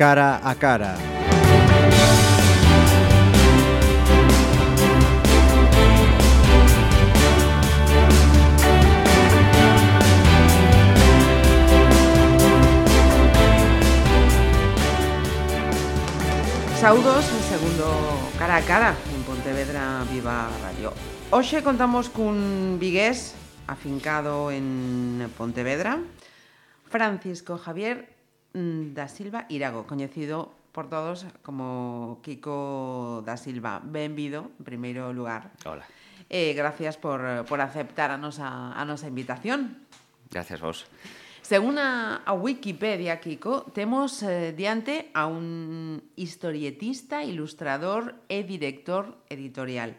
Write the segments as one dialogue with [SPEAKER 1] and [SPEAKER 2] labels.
[SPEAKER 1] cara a cara.
[SPEAKER 2] Saudos en segundo cara a cara en Pontevedra Viva Radio. Hoxe contamos cun vigués afincado en Pontevedra, Francisco Javier da Silva Irago, coñecido por todos como Kiko da Silva. Benvido, en primeiro lugar.
[SPEAKER 3] Hola.
[SPEAKER 2] Eh, gracias por, por aceptar a nosa, a nosa invitación.
[SPEAKER 3] Gracias vos.
[SPEAKER 2] Según a, a Wikipedia, Kiko, temos eh, diante a un historietista, ilustrador e director editorial.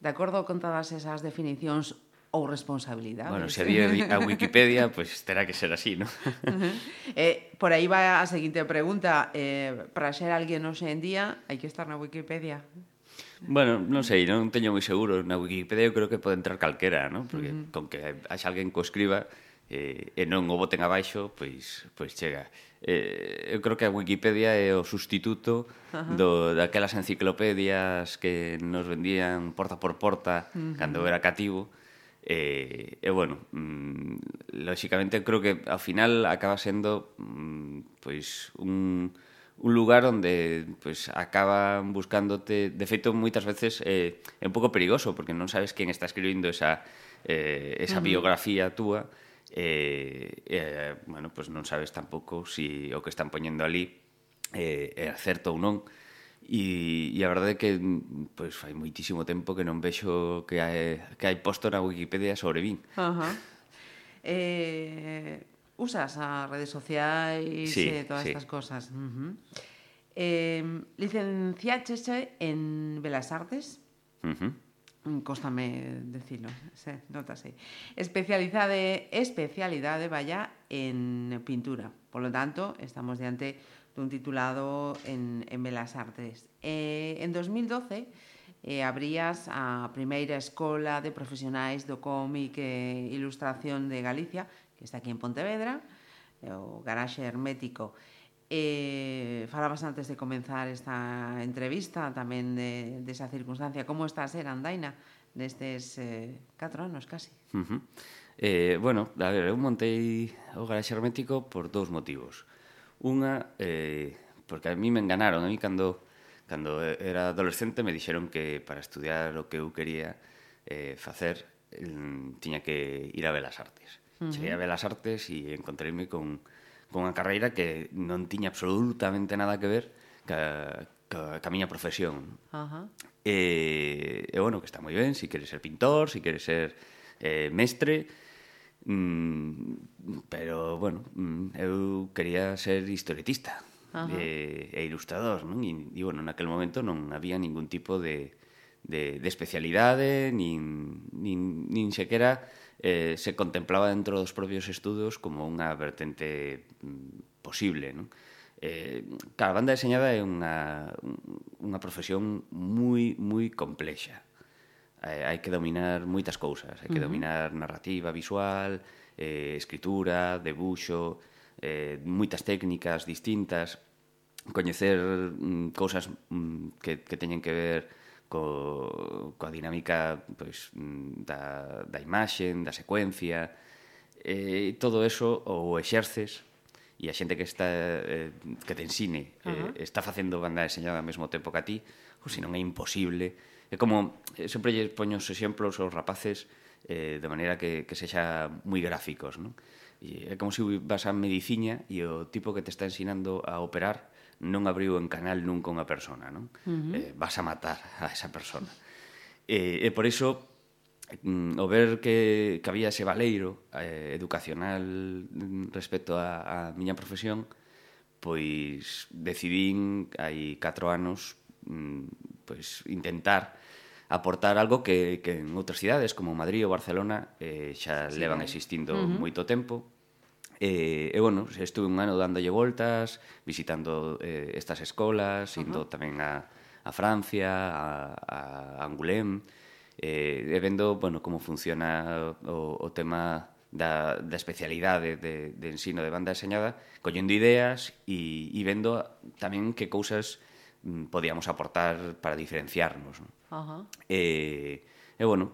[SPEAKER 2] De acordo con todas esas definicións ou responsabilidade.
[SPEAKER 3] Bueno, se di a Wikipedia, pois pues, terá que ser así, non?
[SPEAKER 2] Uh -huh. eh, por aí va a seguinte pregunta. Eh, para ser alguén hoxe en día, hai que estar na Wikipedia?
[SPEAKER 3] Bueno, non sei, non teño moi seguro. Na Wikipedia eu creo que pode entrar calquera, non? Porque uh -huh. con que haxa alguén que escriba eh, e non o boten abaixo, pois, pois chega. Eh, eu creo que a Wikipedia é o sustituto uh -huh. do, daquelas enciclopedias que nos vendían porta por porta uh -huh. cando era cativo, E, e bueno, mm, lóxicamente creo que ao final acaba sendo mm, pois un, un lugar onde pois acaban buscándote, de feito moitas veces eh, é un pouco perigoso porque non sabes quen está escribindo esa eh, esa uh -huh. biografía túa eh, eh, bueno, pois non sabes tampouco si o que están poñendo ali eh, é certo ou non. E, e a verdade é que pois fai moitísimo tempo que non vexo que hai, que hai posto na Wikipedia sobre min.
[SPEAKER 2] Uh -huh. eh, usas as redes sociais
[SPEAKER 3] sí,
[SPEAKER 2] e todas
[SPEAKER 3] sí.
[SPEAKER 2] estas cosas. Uh -huh. eh, licenciáchese en Belas Artes.
[SPEAKER 3] Uh -huh.
[SPEAKER 2] Cóstame decirlo, se, notase. Especialidade, especialidade, vaya, en pintura. Por lo tanto, estamos diante un titulado en, en Belas Artes. Eh, en 2012 eh, abrías a primeira Escola de Profesionais do Cómic e Ilustración de Galicia, que está aquí en Pontevedra, o garaxe hermético. Eh, falabas antes de comenzar esta entrevista tamén de, de esa circunstancia. Como está a eh, ser Andaina nestes eh, 4 anos casi?
[SPEAKER 3] Uh -huh. eh, bueno, a ver, eu montei o garaxe hermético por dous motivos. Unha, eh, porque a mí me enganaron, a mí cando, cando era adolescente me dixeron que para estudiar o que eu quería eh, facer mm, tiña que ir a Belas Artes. Uh -huh. Cheguei a Belas Artes e encontreime con, con unha carreira que non tiña absolutamente nada que ver ca, ca, ca miña profesión. Uh -huh. e, e, bueno, que está moi ben, si queres ser pintor, si queres ser eh, mestre, Mm, pero, bueno, mm, eu quería ser historietista Ajá. e, e ilustrador, non? E, e, bueno, naquel momento non había ningún tipo de, de, de especialidade, nin, nin, nin sequera eh, se contemplaba dentro dos propios estudos como unha vertente mm, posible, non? Eh, claro, a banda deseñada é unha, unha profesión moi, moi complexa eh, hai que dominar moitas cousas, hai que uh -huh. dominar narrativa visual, eh, escritura, debuxo, eh, moitas técnicas distintas, coñecer mm, cousas mm, que, que teñen que ver co, coa dinámica pois, mm, da, da imaxe, da secuencia, e eh, todo eso o exerces e a xente que está eh, que te ensine uh -huh. eh, está facendo banda deseñada ao mesmo tempo que a ti, ou senón é imposible É como, eh, sempre lle poño os exemplos aos rapaces eh, de maneira que, que sexa moi gráficos, non? E é como se vas a medicina e o tipo que te está ensinando a operar non abriu en canal nunca unha persona, non? Uh -huh. eh, vas a matar a esa persona. E, e por iso, mm, o ver que, que había ese valeiro eh, educacional respecto a, a miña profesión, pois decidín hai 4 anos mm, pois intentar aportar algo que, que en outras cidades como Madrid ou Barcelona eh, xa sí. levan existindo uh -huh. moito tempo E, eh, e bueno, estuve un ano dándolle voltas, visitando eh, estas escolas, uh -huh. indo tamén a, a Francia, a, a Angoulême, eh, e vendo bueno, como funciona o, o tema da, da especialidade de, de ensino de banda deseñada, collendo ideas e, e vendo tamén que cousas Mm, podíamos aportar para diferenciarnos. ¿no? Ajá. Eh, e, bueno,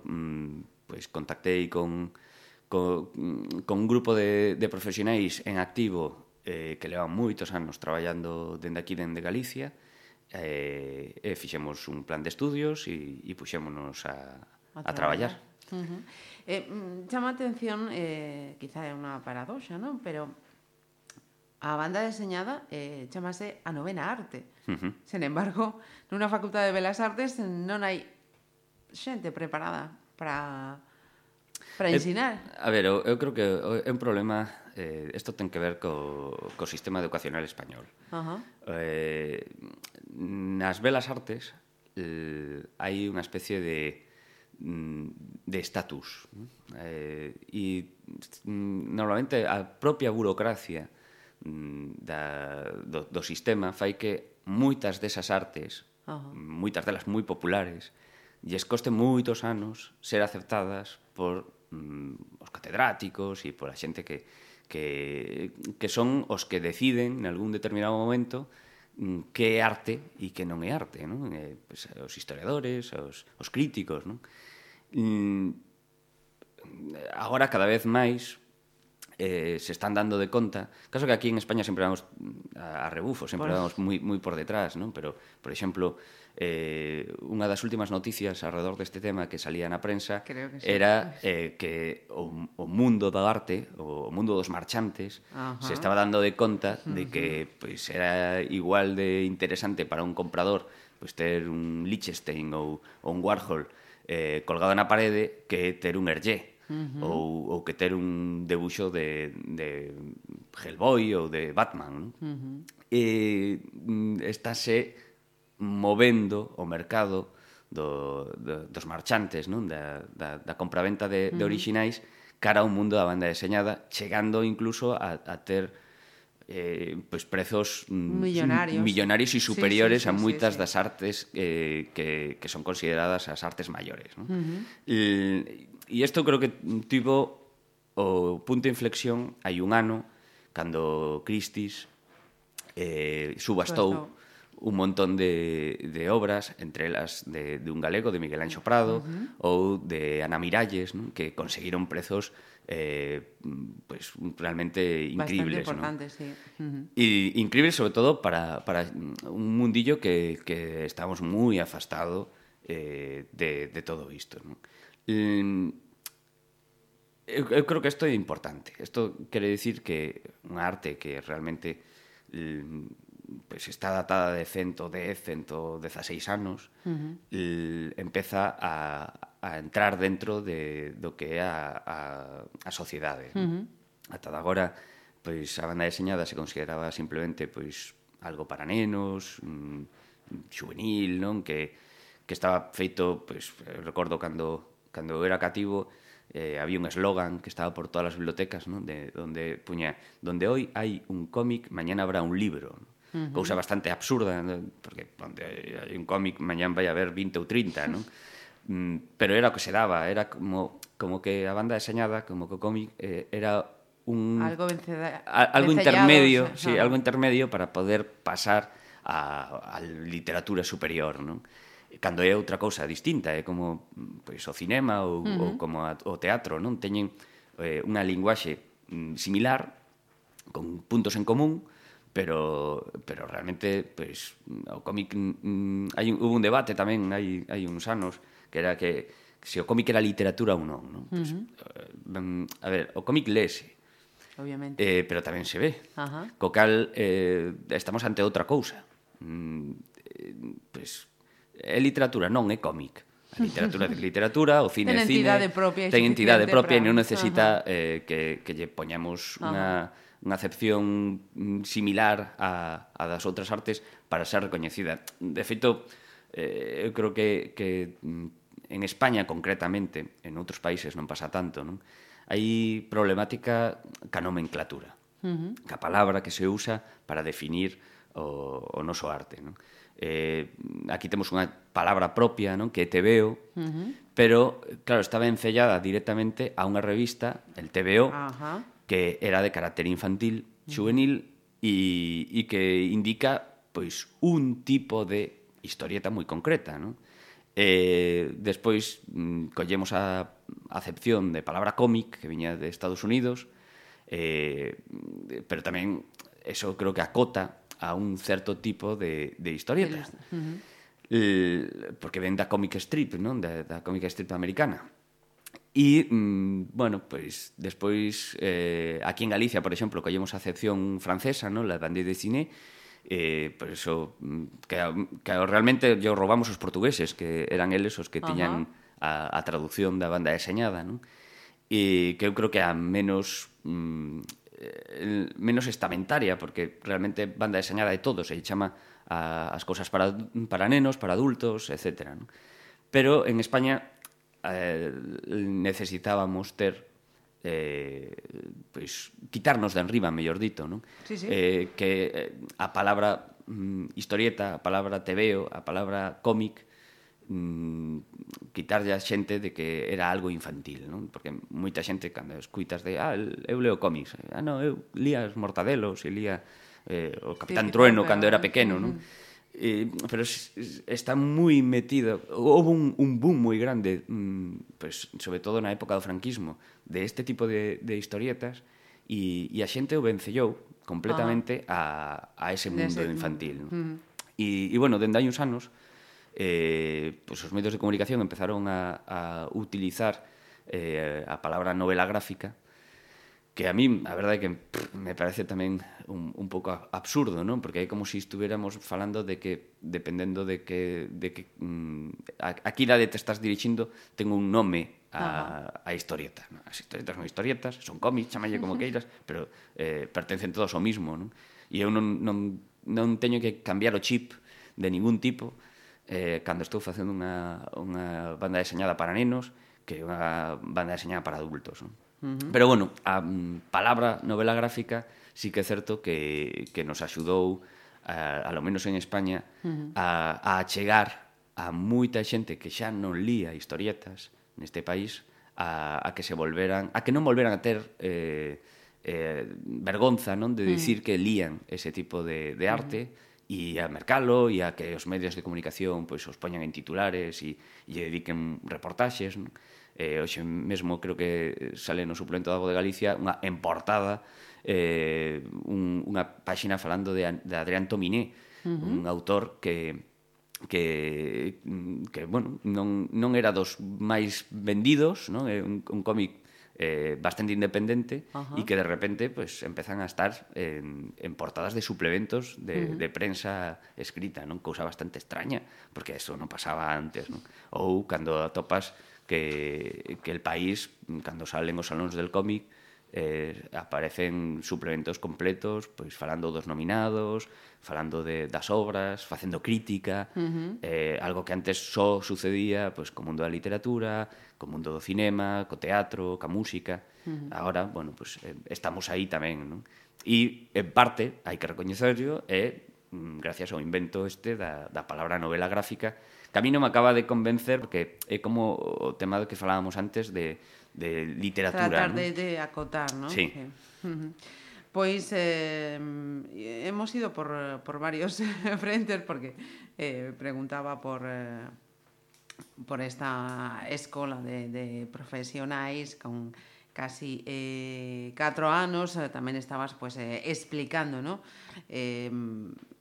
[SPEAKER 3] pois pues contactei con, con, mm, con un grupo de, de profesionais en activo eh, que levan moitos anos traballando dende aquí, dende Galicia, eh, e fixemos un plan de estudios e, e puxémonos a, a, a traballar. traballar.
[SPEAKER 2] Uh -huh. eh, chama atención, eh, quizá é unha paradoxa, non? pero A banda deseñada eh, chamase a novena arte. Uh -huh. Sen embargo, nunha facultade de Belas Artes non hai xente preparada para para eh, ensinar.
[SPEAKER 3] Eh, a ver, eu, eu creo que é un problema eh, isto ten que ver co, co sistema educacional español. Uh -huh. eh, nas Belas Artes eh, hai unha especie de mm, de estatus eh, e mm, normalmente a propia burocracia Mm, da, do, do sistema fai que moitas desas artes, uh -huh. moitas delas moi populares, lles coste moitos anos ser aceptadas por mm, os catedráticos e por a xente que, que, que son os que deciden en algún determinado momento mm, que é arte e que non é arte, non? Eh, pues, os historiadores, os, os críticos, non? Mm, agora cada vez máis eh, se están dando de conta. Caso que aquí en España sempre vamos mm, a, a rebufo, sempre pues... vamos moi, moi por detrás, non? Pero, por exemplo, eh, unha das últimas noticias alrededor deste tema que salía na prensa que sí. era eh, que o, o mundo da arte, o mundo dos marchantes, Ajá. se estaba dando de conta de que pois, pues, era igual de interesante para un comprador pois, pues, ter un Liechtenstein ou, ou un Warhol eh, colgado na parede que ter un Hergé uh -huh. ou, ou que ter un debuxo de, de Hellboy ou de Batman. Non? Uh -huh. E mm, estáse movendo o mercado do, do, dos marchantes, non? Da, da, da compraventa de, uh -huh. de orixinais cara ao mundo da banda deseñada, chegando incluso a, a ter eh, pues prezos
[SPEAKER 2] mm, millonarios,
[SPEAKER 3] millonarios e superiores sí, sí, sí, a moitas sí, sí. das artes eh, que, que son consideradas as artes maiores. ¿no? Uh -huh e isto creo que tivo o punto de inflexión hai un ano cando Christie's eh, subastou un montón de, de obras, entre elas de, de un galego, de Miguel Anxo Prado, uh -huh. ou de Ana Miralles, ¿no? que conseguiron prezos eh, pues, realmente increíbles.
[SPEAKER 2] Bastante ¿no? sí. Uh -huh.
[SPEAKER 3] Y increíbles sobre todo para, para un mundillo que, que estamos moi afastado eh, de, de todo isto. ¿no? Uh Eh, eu, eu creo que isto é importante. Isto quere dicir que unha arte que realmente pues pois está datada de 110, 116 anos, uh -huh. Empeza a, a entrar dentro de, do que é a, a, a sociedade. Uh -huh. Ata agora, pois, a banda deseñada se consideraba simplemente pois, algo para nenos, mm, juvenil, non? Que, que estaba feito, pois, recordo cando cando eu era cativo, eh, había un eslogan que estaba por todas as bibliotecas, ¿no? de donde puña, donde hoy hai un cómic, mañana habrá un libro. ¿no? Uh -huh. Cousa bastante absurda, ¿no? porque onde hai un cómic, mañán vai haber 20 ou 30, ¿no? mm, pero era o que se daba, era como como que a banda deseñada, como que o cómic eh, era un
[SPEAKER 2] algo venceda,
[SPEAKER 3] a, algo intermedio, sí, algo intermedio para poder pasar a, a literatura superior, ¿no? cando é outra cousa distinta, é como pois, o cinema ou, uh -huh. ou como a, o teatro, non? Teñen eh, unha linguaxe mm, similar, con puntos en común, pero pero realmente pois, o cómic mm, mm hai un, hubo un debate tamén hai hai uns anos que era que se o cómic era literatura ou non, non? Pues, uh -huh. a ver, o cómic lese.
[SPEAKER 2] Obviamente.
[SPEAKER 3] Eh, pero tamén se ve. Ajá. Uh -huh. Co cal eh, estamos ante outra cousa. Mm, eh, pues é literatura, non é cómic. A literatura de literatura, o cine ten cine, entidade
[SPEAKER 2] propia,
[SPEAKER 3] ten entidade propia e non necesita Ajá. eh, que, que lle poñamos unha, unha acepción mm, similar a, a das outras artes para ser recoñecida. De feito, eh, eu creo que, que mm, en España concretamente, en outros países non pasa tanto, non? hai problemática ca nomenclatura, uh -huh. ca palabra que se usa para definir o, o noso arte. Non? eh, aquí temos unha palabra propia, non? Que é TVO, uh -huh. pero, claro, estaba encellada directamente a unha revista, el TVO,
[SPEAKER 2] uh -huh.
[SPEAKER 3] que era de carácter infantil, juvenil, e, e que indica pois un tipo de historieta moi concreta, non? Eh, despois mm, collemos a acepción de palabra cómic que viña de Estados Unidos, eh, pero tamén eso creo que acota a un certo tipo de, de historieta.
[SPEAKER 2] Uh -huh.
[SPEAKER 3] eh, porque ven da comic strip, non? Da, da comic strip americana. E, mm, bueno, pois, pues, despois, eh, aquí en Galicia, por exemplo, collemos a acepción francesa, non? La bande dessinée, eh, por eso, mm, que, que realmente yo robamos os portugueses, que eran eles os que tiñan uh -huh. a, a traducción da banda deseñada, non? E eh, que eu creo que a menos mm, el menos estamentaria, porque realmente banda deseñada de todos, se chama a, as cousas para, para nenos, para adultos, etc. ¿no? Pero en España eh, necesitábamos ter eh, pois, quitarnos de enriba, mellor dito, non?
[SPEAKER 2] Sí, sí.
[SPEAKER 3] Eh, que eh, a palabra mm, historieta, a palabra tebeo, a palabra cómic, mm, quitarlle a xente de que era algo infantil, non? Porque moita xente cando escuitas de, ah, eu leo cómics, ah, non, eu lía os mortadelos e lía eh, o Capitán
[SPEAKER 2] sí,
[SPEAKER 3] Trueno
[SPEAKER 2] pero,
[SPEAKER 3] cando era pequeno, non? Uh -huh. Eh, pero está moi metido houve un, un boom moi grande mm, pues, sobre todo na época do franquismo de este tipo de, de historietas e, e a xente o vencellou completamente ah. a, a ese mundo
[SPEAKER 2] ese...
[SPEAKER 3] infantil ¿no?
[SPEAKER 2] mm.
[SPEAKER 3] e, e bueno, dende hai uns anos eh, pues os medios de comunicación empezaron a, a utilizar eh, a palabra novela gráfica, que a mí, a verdade que pff, me parece tamén un, un pouco absurdo, non? Porque é como se si estuviéramos falando de que dependendo de que de que mm, a, a que idade te estás dirixindo, ten un nome a, a historieta. Non? As historietas non historietas, son cómics, chamalle como queiras, pero eh, pertencen todos ao mismo, non? E eu non, non, non teño que cambiar o chip de ningún tipo, eh, cando estou facendo unha, unha banda deseñada para nenos que unha banda deseñada para adultos. Non? Uh -huh. Pero bueno, a mm, palabra novela gráfica sí que é certo que, que nos axudou, a, a lo menos en España, uh -huh. a, a chegar a moita xente que xa non lía historietas neste país a, a que se volveran, a que non volveran a ter eh, eh, vergonza non de dicir uh -huh. que lían ese tipo de, de arte uh -huh e a mercalo e a que os medios de comunicación pois os poñan en titulares e, e lle dediquen reportaxes non? Eh, hoxe mesmo creo que sale no suplemento da Voz de Galicia unha emportada eh, un, unha páxina falando de, de Adrián Tominé uh -huh. un autor que que que bueno, non non era dos máis vendidos, non? É un un cómic eh, bastante independente
[SPEAKER 2] Ajá.
[SPEAKER 3] y que de repente pues empezan a estar en, en portadas de suplementos de, uh -huh. de, prensa escrita, ¿no? Cosa bastante extraña, porque eso no pasaba antes, ¿no? Ou cando atopas que, que el país, cando salen os salóns del cómic, eh, aparecen suplementos completos pois falando dos nominados, falando de das obras, facendo crítica, uh -huh. eh, algo que antes só sucedía pois co mundo da literatura, co mundo do cinema, co teatro, ca música. Uh -huh. Agora, bueno, pois eh, estamos aí tamén, non? E en parte hai que recoñecerlo é mm, gracias ao invento este da, da palabra novela gráfica, que a mí non me acaba de convencer porque é como o tema do que falábamos antes de de literatura.
[SPEAKER 2] Tratar de, ¿no? de acotar, ¿no?
[SPEAKER 3] Sí.
[SPEAKER 2] Pois eh, hemos ido por, por varios frentes porque eh, preguntaba por, eh, por esta escola de, de profesionais con casi eh, 4 anos eh, tamén estabas pues, eh, explicando ¿no? eh,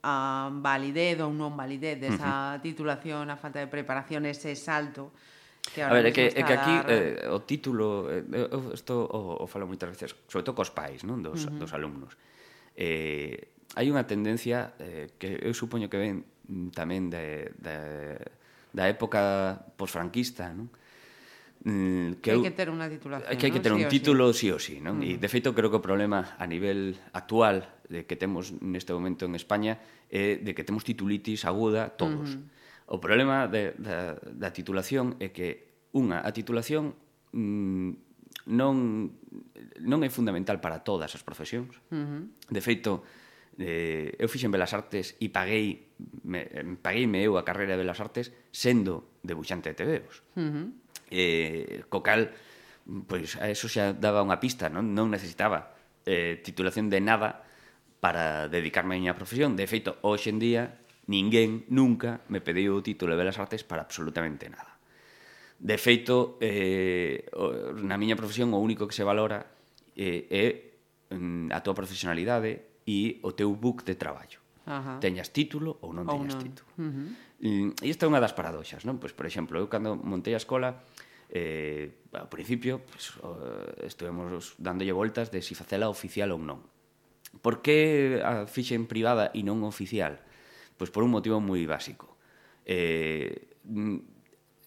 [SPEAKER 2] a validez ou non validez desa uh -huh. titulación, a falta de preparación, ese salto Que
[SPEAKER 3] a ver, é que, é que aquí
[SPEAKER 2] dar...
[SPEAKER 3] eh, o título, eh, eu isto o, o falo moitas veces, sobre todo cos pais, non, dos, uh -huh. dos alumnos. Eh, hai unha tendencia eh, que eu supoño que ven tamén de, de, da época posfranquista, non? Mm,
[SPEAKER 2] que, que
[SPEAKER 3] hai
[SPEAKER 2] que ter unha titulación,
[SPEAKER 3] que hai que ter
[SPEAKER 2] ¿no?
[SPEAKER 3] un
[SPEAKER 2] sí
[SPEAKER 3] título sí ou sí, non? E de feito creo que o problema a nivel actual de que temos neste momento en España é de que temos titulitis aguda todos. Mm. O problema de, da, da titulación é que, unha, a titulación mm, non, non é fundamental para todas as profesións.
[SPEAKER 2] Uh -huh.
[SPEAKER 3] De feito, eh, eu fixen Belas Artes e paguei me, pagueime eu a carreira de Belas Artes sendo debuxante de tebeos.
[SPEAKER 2] Uh -huh.
[SPEAKER 3] eh, co cal, pois a eso xa daba unha pista, non, non necesitaba eh, titulación de nada para dedicarme á miña profesión. De feito, hoxe en día Ninguén nunca me pediu o título de Belas Artes para absolutamente nada. De feito, eh, na miña profesión o único que se valora eh, é mm, a tua profesionalidade e o teu book de traballo. Ajá. Teñas título ou non teñas ou non. título. Uh -huh. Mm, e esta é unha das paradoxas, non? Pois, por exemplo, eu cando montei a escola, eh, ao principio, pois, pues, estuvemos dándolle voltas de si facela oficial ou non. Por que a fixe en privada e non oficial? Pois por un motivo moi básico. Eh, mm,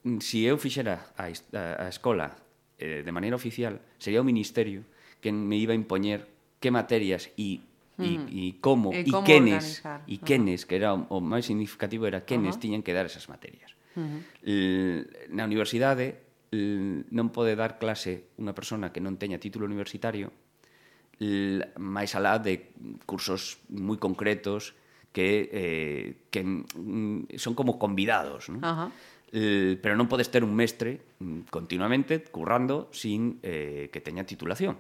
[SPEAKER 3] mm, si eu fixera a, a, a escola eh, de maneira oficial, sería o Ministerio quen me iba a impoñer que materias e e, e como e, como quenes e quenes, que era o, o máis significativo era quenes uh -huh. tiñan que dar esas materias. Uh -huh. L, na universidade l, non pode dar clase unha persona que non teña título universitario l, máis alá de cursos moi concretos que, eh, que mm, son como convidados, ¿no? Ajá. Eh, pero non podes ter un mestre mm, continuamente currando sin eh, que teña titulación.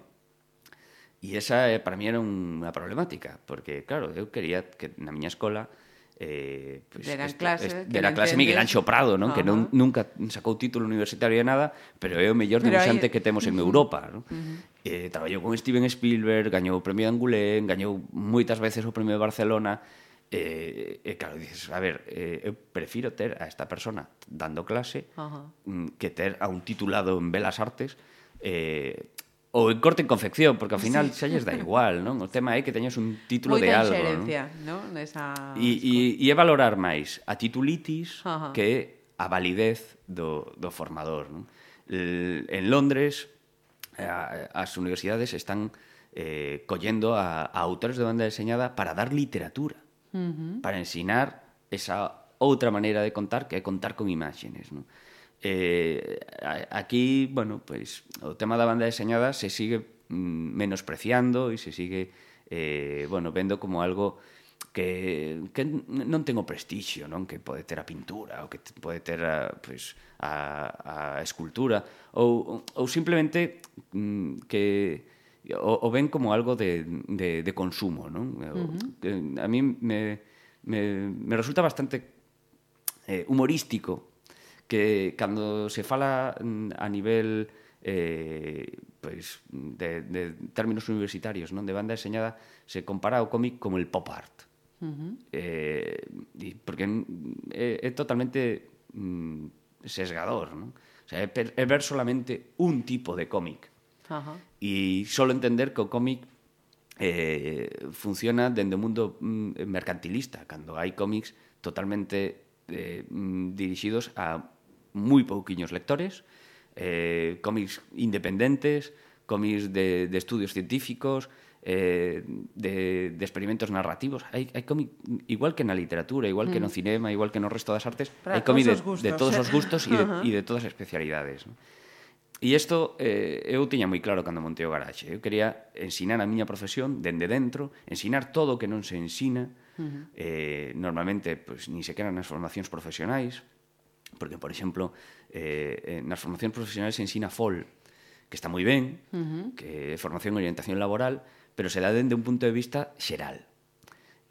[SPEAKER 3] E esa eh, para mí era unha problemática, porque claro, eu quería que na miña escola eh,
[SPEAKER 2] pues, Deran clase,
[SPEAKER 3] este, dera clase Miguel Anxo Prado, non? Uh -huh. que non, nunca sacou título universitario de nada, pero é o mellor dibuixante hay... que temos en Europa. Non? Uh -huh. eh, traballou con Steven Spielberg, gañou o Premio de Angulén, gañou moitas veces o Premio de Barcelona, E, e claro, dices, a ver, eh, eu prefiro ter a esta persona dando clase Ajá. Mm, que ter a un titulado en Belas Artes eh, ou en corte en confección, porque ao final sí. xalles da igual, non? O tema é que teñas un título Moita de algo,
[SPEAKER 2] non? non? Esa...
[SPEAKER 3] E, e, e é valorar máis a titulitis Ajá. que a validez do, do formador, non? En Londres as universidades están eh, collendo a, a autores de banda deseñada para dar literatura uh -huh. para ensinar esa outra maneira de contar que é contar con imágenes, non? Eh, aquí, bueno, pois pues, o tema da banda deseñada se sigue mm, menospreciando e se sigue eh, bueno, vendo como algo que, que non ten o prestixio non? que pode ter a pintura ou que pode ter a, pois, pues, a, a escultura ou, ou simplemente mm, que o, o ven como algo de, de, de consumo. ¿no? Uh eh, -huh. A mí me, me, me resulta bastante eh, humorístico que cando se fala mm, a nivel eh, pues, de, de términos universitarios non de banda deseñada se compara o cómic como el pop art. Uh -huh. eh, porque mm, eh, é, é totalmente mm, sesgador, non? O sea, é, é ver solamente un tipo de cómic Ajá. E solo entender que o cómic eh, funciona dende o mundo mm, mercantilista, cando hai cómics totalmente eh, mm, dirixidos a moi pouquiños lectores, eh, cómics independentes, cómics de, de estudios científicos, eh, de, de experimentos narrativos. Hai, hai cómic, igual que na literatura, igual mm. que no cinema, igual que no resto das artes, Para hai cómic de, de todos os gustos e de, uh -huh. de todas as especialidades. ¿no? E isto eh, eu tiña moi claro cando montei o garaxe. Eu quería ensinar a miña profesión dende dentro, ensinar todo o que non se ensina, uh -huh. eh, normalmente pues, ni sequera nas formacións profesionais, porque, por exemplo, eh, eh nas formacións profesionais se ensina FOL, que está moi ben, uh -huh. que é formación e orientación laboral, pero se dá dende un punto de vista xeral.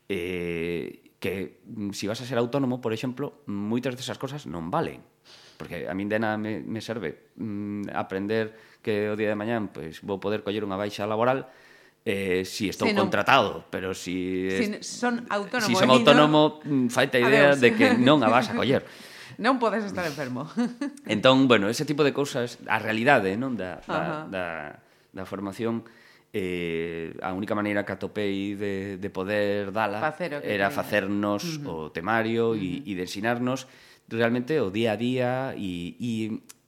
[SPEAKER 3] Eh, que se si vas a ser autónomo, por exemplo, moitas desas cosas non valen porque a min de nada me, me serve mm, aprender que o día de mañán pois vou poder coller unha baixa laboral eh, si estou si non, contratado, pero si,
[SPEAKER 2] si son autónomo,
[SPEAKER 3] si eh, son autónomo, no, faita idea Adeus. de que non a vas a coller.
[SPEAKER 2] Non podes estar enfermo.
[SPEAKER 3] Entón, bueno, ese tipo de cousas, a realidade, non, da da, da, da formación eh, a única maneira que atopei de, de poder dala era facernos uh -huh. o temario e uh -huh. de ensinarnos realmente o día a día e, e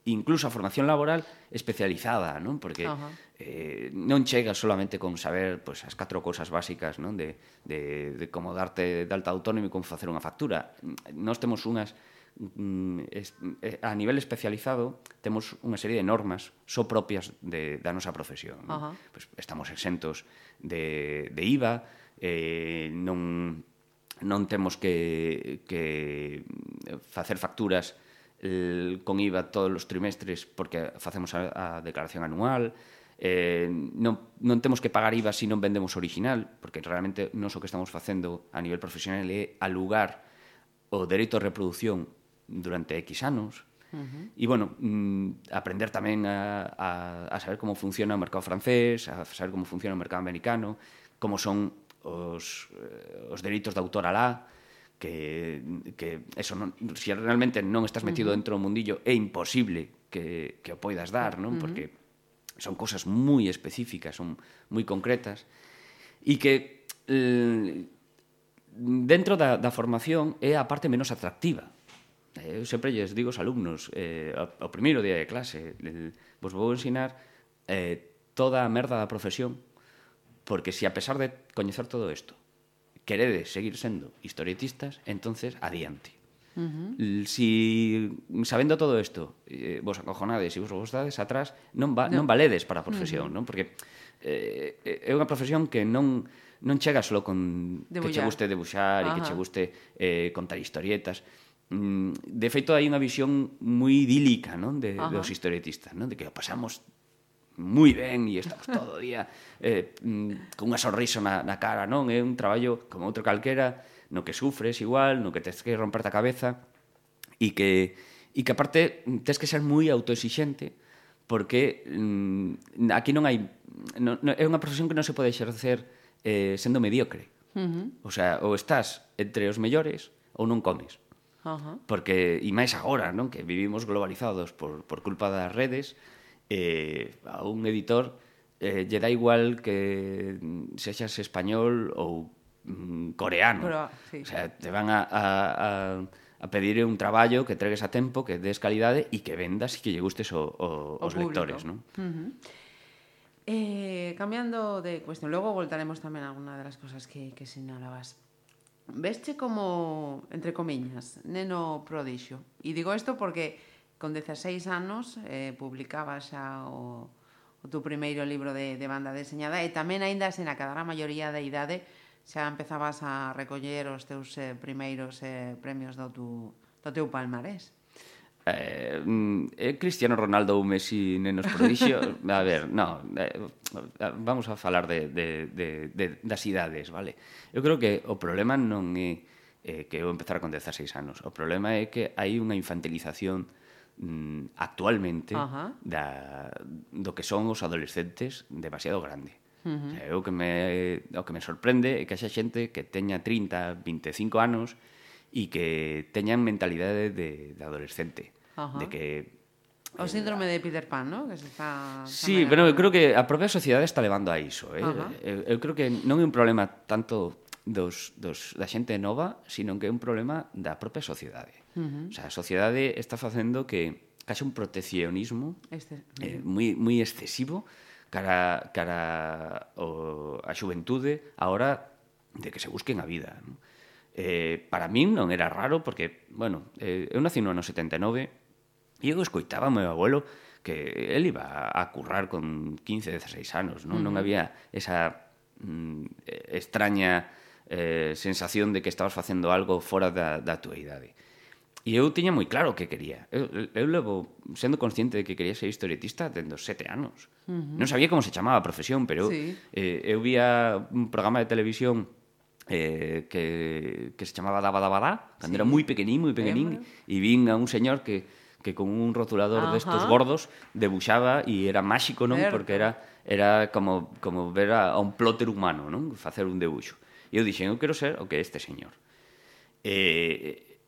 [SPEAKER 3] incluso a formación laboral especializada, non? Porque Ajá. eh, non chega solamente con saber pues, as catro cousas básicas non? De, de, de como darte de alta autónomo e como facer unha factura. Nós temos unhas mm, eh, a nivel especializado temos unha serie de normas só so propias de, da nosa profesión. uh -huh. Pues estamos exentos de, de IVA, eh, non non temos que, que facer facturas el, con IVA todos os trimestres porque facemos a, a declaración anual, eh, non, non temos que pagar IVA se non vendemos original, porque realmente non o que estamos facendo a nivel profesional é alugar o dereito a reproducción durante X anos, Uh -huh. E, bueno, mm, aprender tamén a, a, a saber como funciona o mercado francés, a saber como funciona o mercado americano, como son os, eh, os delitos de autor alá, que, que eso non, se si realmente non estás metido uh -huh. dentro do mundillo é imposible que, que o poidas dar, non? Uh -huh. Porque son cosas moi específicas, son moi concretas e que eh, dentro da, da formación é a parte menos atractiva. Eh, eu sempre lles digo aos alumnos, eh, ao, ao primeiro día de clase, el, vos vou ensinar eh, toda a merda da profesión Porque se si a pesar de coñecer todo isto queredes seguir sendo historietistas, entonces adiante. Uh -huh. Si sabendo todo isto, eh, vos acojonades e vos gostades atrás, non, va, no. non valedes para a profesión, uh -huh. non? Porque eh, é unha profesión que non non chega só con debullar. que che guste debuxar e que che guste eh, contar historietas. Mm, de feito, hai unha visión moi idílica non? De, Ajá. dos historietistas, non? de que pasamos moi ben e estamos todo o día eh, mm, con unha sorriso na, na cara, non? É un traballo como outro calquera no que sufres igual, no que tens que romperte a cabeza e que, e que aparte tens que ser moi autoexixente porque mm, aquí non hai non, non, é unha profesión que non se pode exercer eh, sendo mediocre. Uh -huh. O sea, ou estás entre os mellores ou non comes. Uh -huh. Porque, e máis agora, non? Que vivimos globalizados por, por culpa das redes, eh, a un editor eh, lle dá igual que sexas español ou mm, coreano. Pero, sí. O sea, te van a, a, a, a pedir un traballo que tregues a tempo, que des calidade e que vendas e que lle gustes o, o, o os público. lectores, non? Uh -huh.
[SPEAKER 2] Eh, cambiando de cuestión, logo voltaremos tamén a alguna de las cosas que, que señalabas. Veste como, entre comiñas, neno prodixio. E digo isto porque Con 16 anos eh, publicaba xa o, o teu primeiro libro de, de banda deseñada e tamén aínda sen acadar a maioría da idade xa empezabas a recoller os teus eh, primeiros eh, premios do, tu, do teu palmarés.
[SPEAKER 3] Eh, eh, Cristiano Ronaldo ou Messi nenos prodixio? A ver, no, eh, vamos a falar de, de, de, de, das idades, vale? Eu creo que o problema non é eh, que eu empezar con 16 anos. O problema é que hai unha infantilización mm, actualmente Ajá. da, do que son os adolescentes demasiado grande. Uh -huh. o sea, o que me, o que me sorprende é que haxa xente que teña 30, 25 anos e que teñan mentalidade de, de adolescente. Ajá. De que
[SPEAKER 2] O eh, síndrome de Peter Pan, ¿no? Que se está,
[SPEAKER 3] Sí, pero eu creo que a propia sociedade está levando a iso, eh? Ajá. Eu, eu creo que non é un problema tanto dos, dos, da xente nova, sino que é un problema da propia sociedade. Uh -huh. O sea, a sociedade está facendo que case un proteccionismo este... eh, moi, moi excesivo cara, cara o, a xuventude a hora de que se busquen a vida. ¿no? Eh, para min non era raro porque, bueno, eh, eu nací no ano 79 e eu escoitaba meu abuelo que el iba a currar con 15, 16 anos, non, uh -huh. non había esa mm, eh, extraña eh, sensación de que estabas facendo algo fora da, da tua idade. E eu tiña moi claro o que quería. Eu, eu levo sendo consciente de que quería ser historietista dende os sete anos. Uh -huh. Non sabía como se chamaba a profesión, pero sí. eh, eu vía un programa de televisión eh, que, que se chamaba Daba Daba Da, cando sí. era moi pequenín, moi pequenín, e vin a un señor que, que con un rotulador Ajá. destos gordos debuxaba e era máxico, non? Ver. Porque era era como, como ver a, a un plotter humano, non? Facer un debuxo. E eu dixen, eu quero ser o que é este señor. E,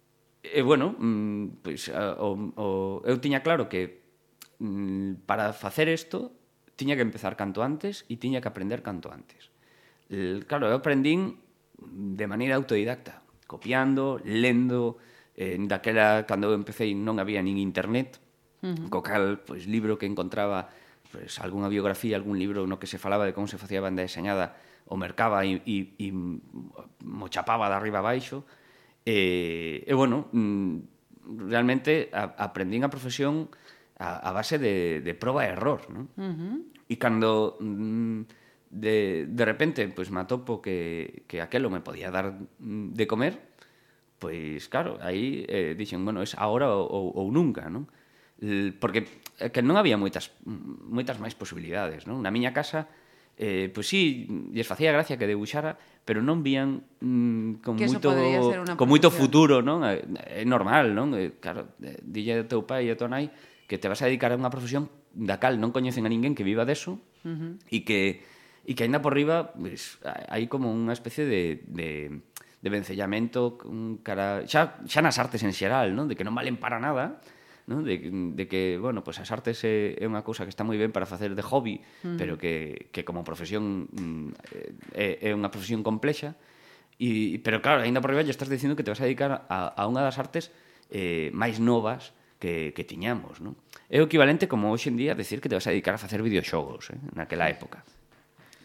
[SPEAKER 3] e bueno, mm, pois, o, o, eu tiña claro que mm, para facer isto tiña que empezar canto antes e tiña que aprender canto antes. Claro, eu aprendín de maneira autodidacta, copiando, lendo, eh, daquela cando eu empecé non había nin internet, uh -huh. co cal, pois libro que encontraba, pois algunha biografía, algún libro no que se falaba de como se facía banda deseñada, o mercaba e, e, e mo chapaba de arriba abaixo. E, e bueno, mm, realmente a, aprendín a profesión a, a base de, de proba e error, non? Uh -huh. E cando mm, de, de repente pues, me atopo que, que aquelo me podía dar mm, de comer, pois pues, claro, aí eh, dixen, bueno, es agora ou, ou nunca, non? Porque eh, que non había moitas moitas máis posibilidades, non? Na miña casa eh, pois pues sí, lles facía gracia que debuxara, pero non vían mm, con
[SPEAKER 2] que
[SPEAKER 3] moito con moito futuro, non? É eh, normal, non? Eh, claro, eh, dille ao teu pai e a tua nai que te vas a dedicar a unha profesión da cal non coñecen a ninguén que viva deso uh -huh. e que e que aínda por riba pues, hai como unha especie de, de de vencellamento cara xa xa nas artes en xeral, non? De que non valen para nada ¿no? de, de que, bueno, pues as artes é, é unha cousa que está moi ben para facer de hobby, mm. pero que, que como profesión mm, é, é unha profesión complexa, e, pero claro, aínda por riba lle estás dicindo que te vas a dedicar a, a unha das artes eh, máis novas que, que tiñamos, non? É o equivalente como hoxe en día decir que te vas a dedicar a facer videoxogos, eh? naquela época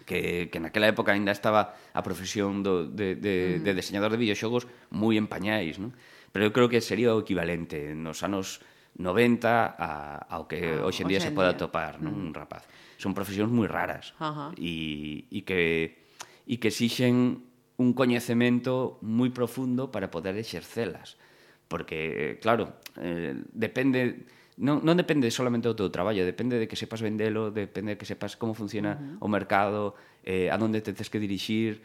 [SPEAKER 3] que, que naquela época aínda estaba a profesión do, de, de, mm. de diseñador de videoxogos moi en pañais, non? Pero eu creo que sería o equivalente nos anos 90 a, ao que
[SPEAKER 2] ah,
[SPEAKER 3] hoxe en día se pode atopar non? Mm. un rapaz. Son profesións moi raras
[SPEAKER 2] uh -huh.
[SPEAKER 3] e, e que e que exixen un coñecemento moi profundo para poder exercelas. Porque, claro, eh, depende non, non depende solamente do teu traballo, depende de que sepas vendelo, depende de que sepas como funciona uh -huh. o mercado, eh, a donde te tens que dirixir,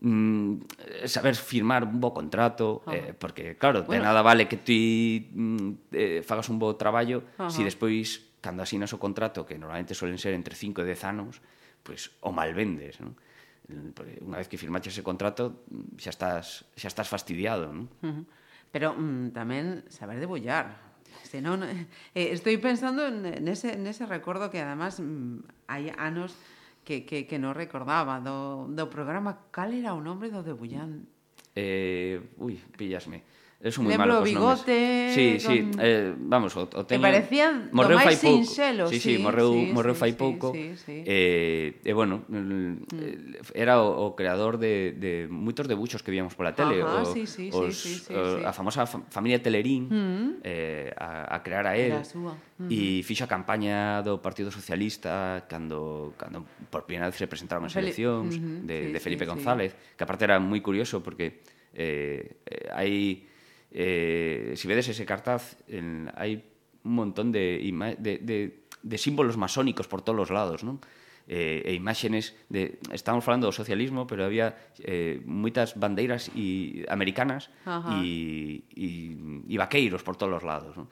[SPEAKER 3] mm, saber firmar un bo contrato, ah. eh, porque claro, bueno. de nada vale que ti mm, eh, fagas un bo traballo
[SPEAKER 2] Ajá.
[SPEAKER 3] si despois cando asinas o contrato, que normalmente suelen ser entre 5 e 10 anos, pues o mal vendes, ¿no? Unha vez que firmaches ese contrato, mm, xa estás xa estás fastidiado, ¿no?
[SPEAKER 2] Uh -huh. Pero mm, tamén saber debullar, senón eh, estoy pensando en, en ese en ese recuerdo que además mm, hai anos que, que, que non recordaba do, do programa cal era o nome do debullán?
[SPEAKER 3] eh, ui, pillasme Eu son
[SPEAKER 2] moi
[SPEAKER 3] malo cos
[SPEAKER 2] bigote,
[SPEAKER 3] nomes. Sí,
[SPEAKER 2] con...
[SPEAKER 3] sí, eh, vamos, o, o teño...
[SPEAKER 2] Que parecía
[SPEAKER 3] morreu fai pouco.
[SPEAKER 2] Sinxelo,
[SPEAKER 3] sí, sí,
[SPEAKER 2] sí,
[SPEAKER 3] morreu,
[SPEAKER 2] sí,
[SPEAKER 3] morreu fai
[SPEAKER 2] sí,
[SPEAKER 3] pouco.
[SPEAKER 2] Sí, sí, sí.
[SPEAKER 3] Eh, e eh, bueno, mm. era o, o creador de, de moitos debuxos que víamos pola tele.
[SPEAKER 2] Ajá,
[SPEAKER 3] o,
[SPEAKER 2] sí, sí,
[SPEAKER 3] os,
[SPEAKER 2] sí, sí, sí,
[SPEAKER 3] o,
[SPEAKER 2] sí.
[SPEAKER 3] A famosa familia Telerín mm. eh, a, a crear a él.
[SPEAKER 2] Era a súa. Mm.
[SPEAKER 3] E fixo a campaña do Partido Socialista cando, cando por primeira vez se presentaron as eleccións
[SPEAKER 2] Fel...
[SPEAKER 3] mm -hmm, de,
[SPEAKER 2] sí,
[SPEAKER 3] de Felipe
[SPEAKER 2] sí,
[SPEAKER 3] González, sí. que aparte era moi curioso porque eh, eh hai Eh, si vedes ese cartaz, en, hai un montón de, de, de, de símbolos masónicos por todos os lados, non? Eh, e imágenes de estamos falando do socialismo, pero había eh moitas bandeiras e americanas e e vaqueiros por todos os lados, non?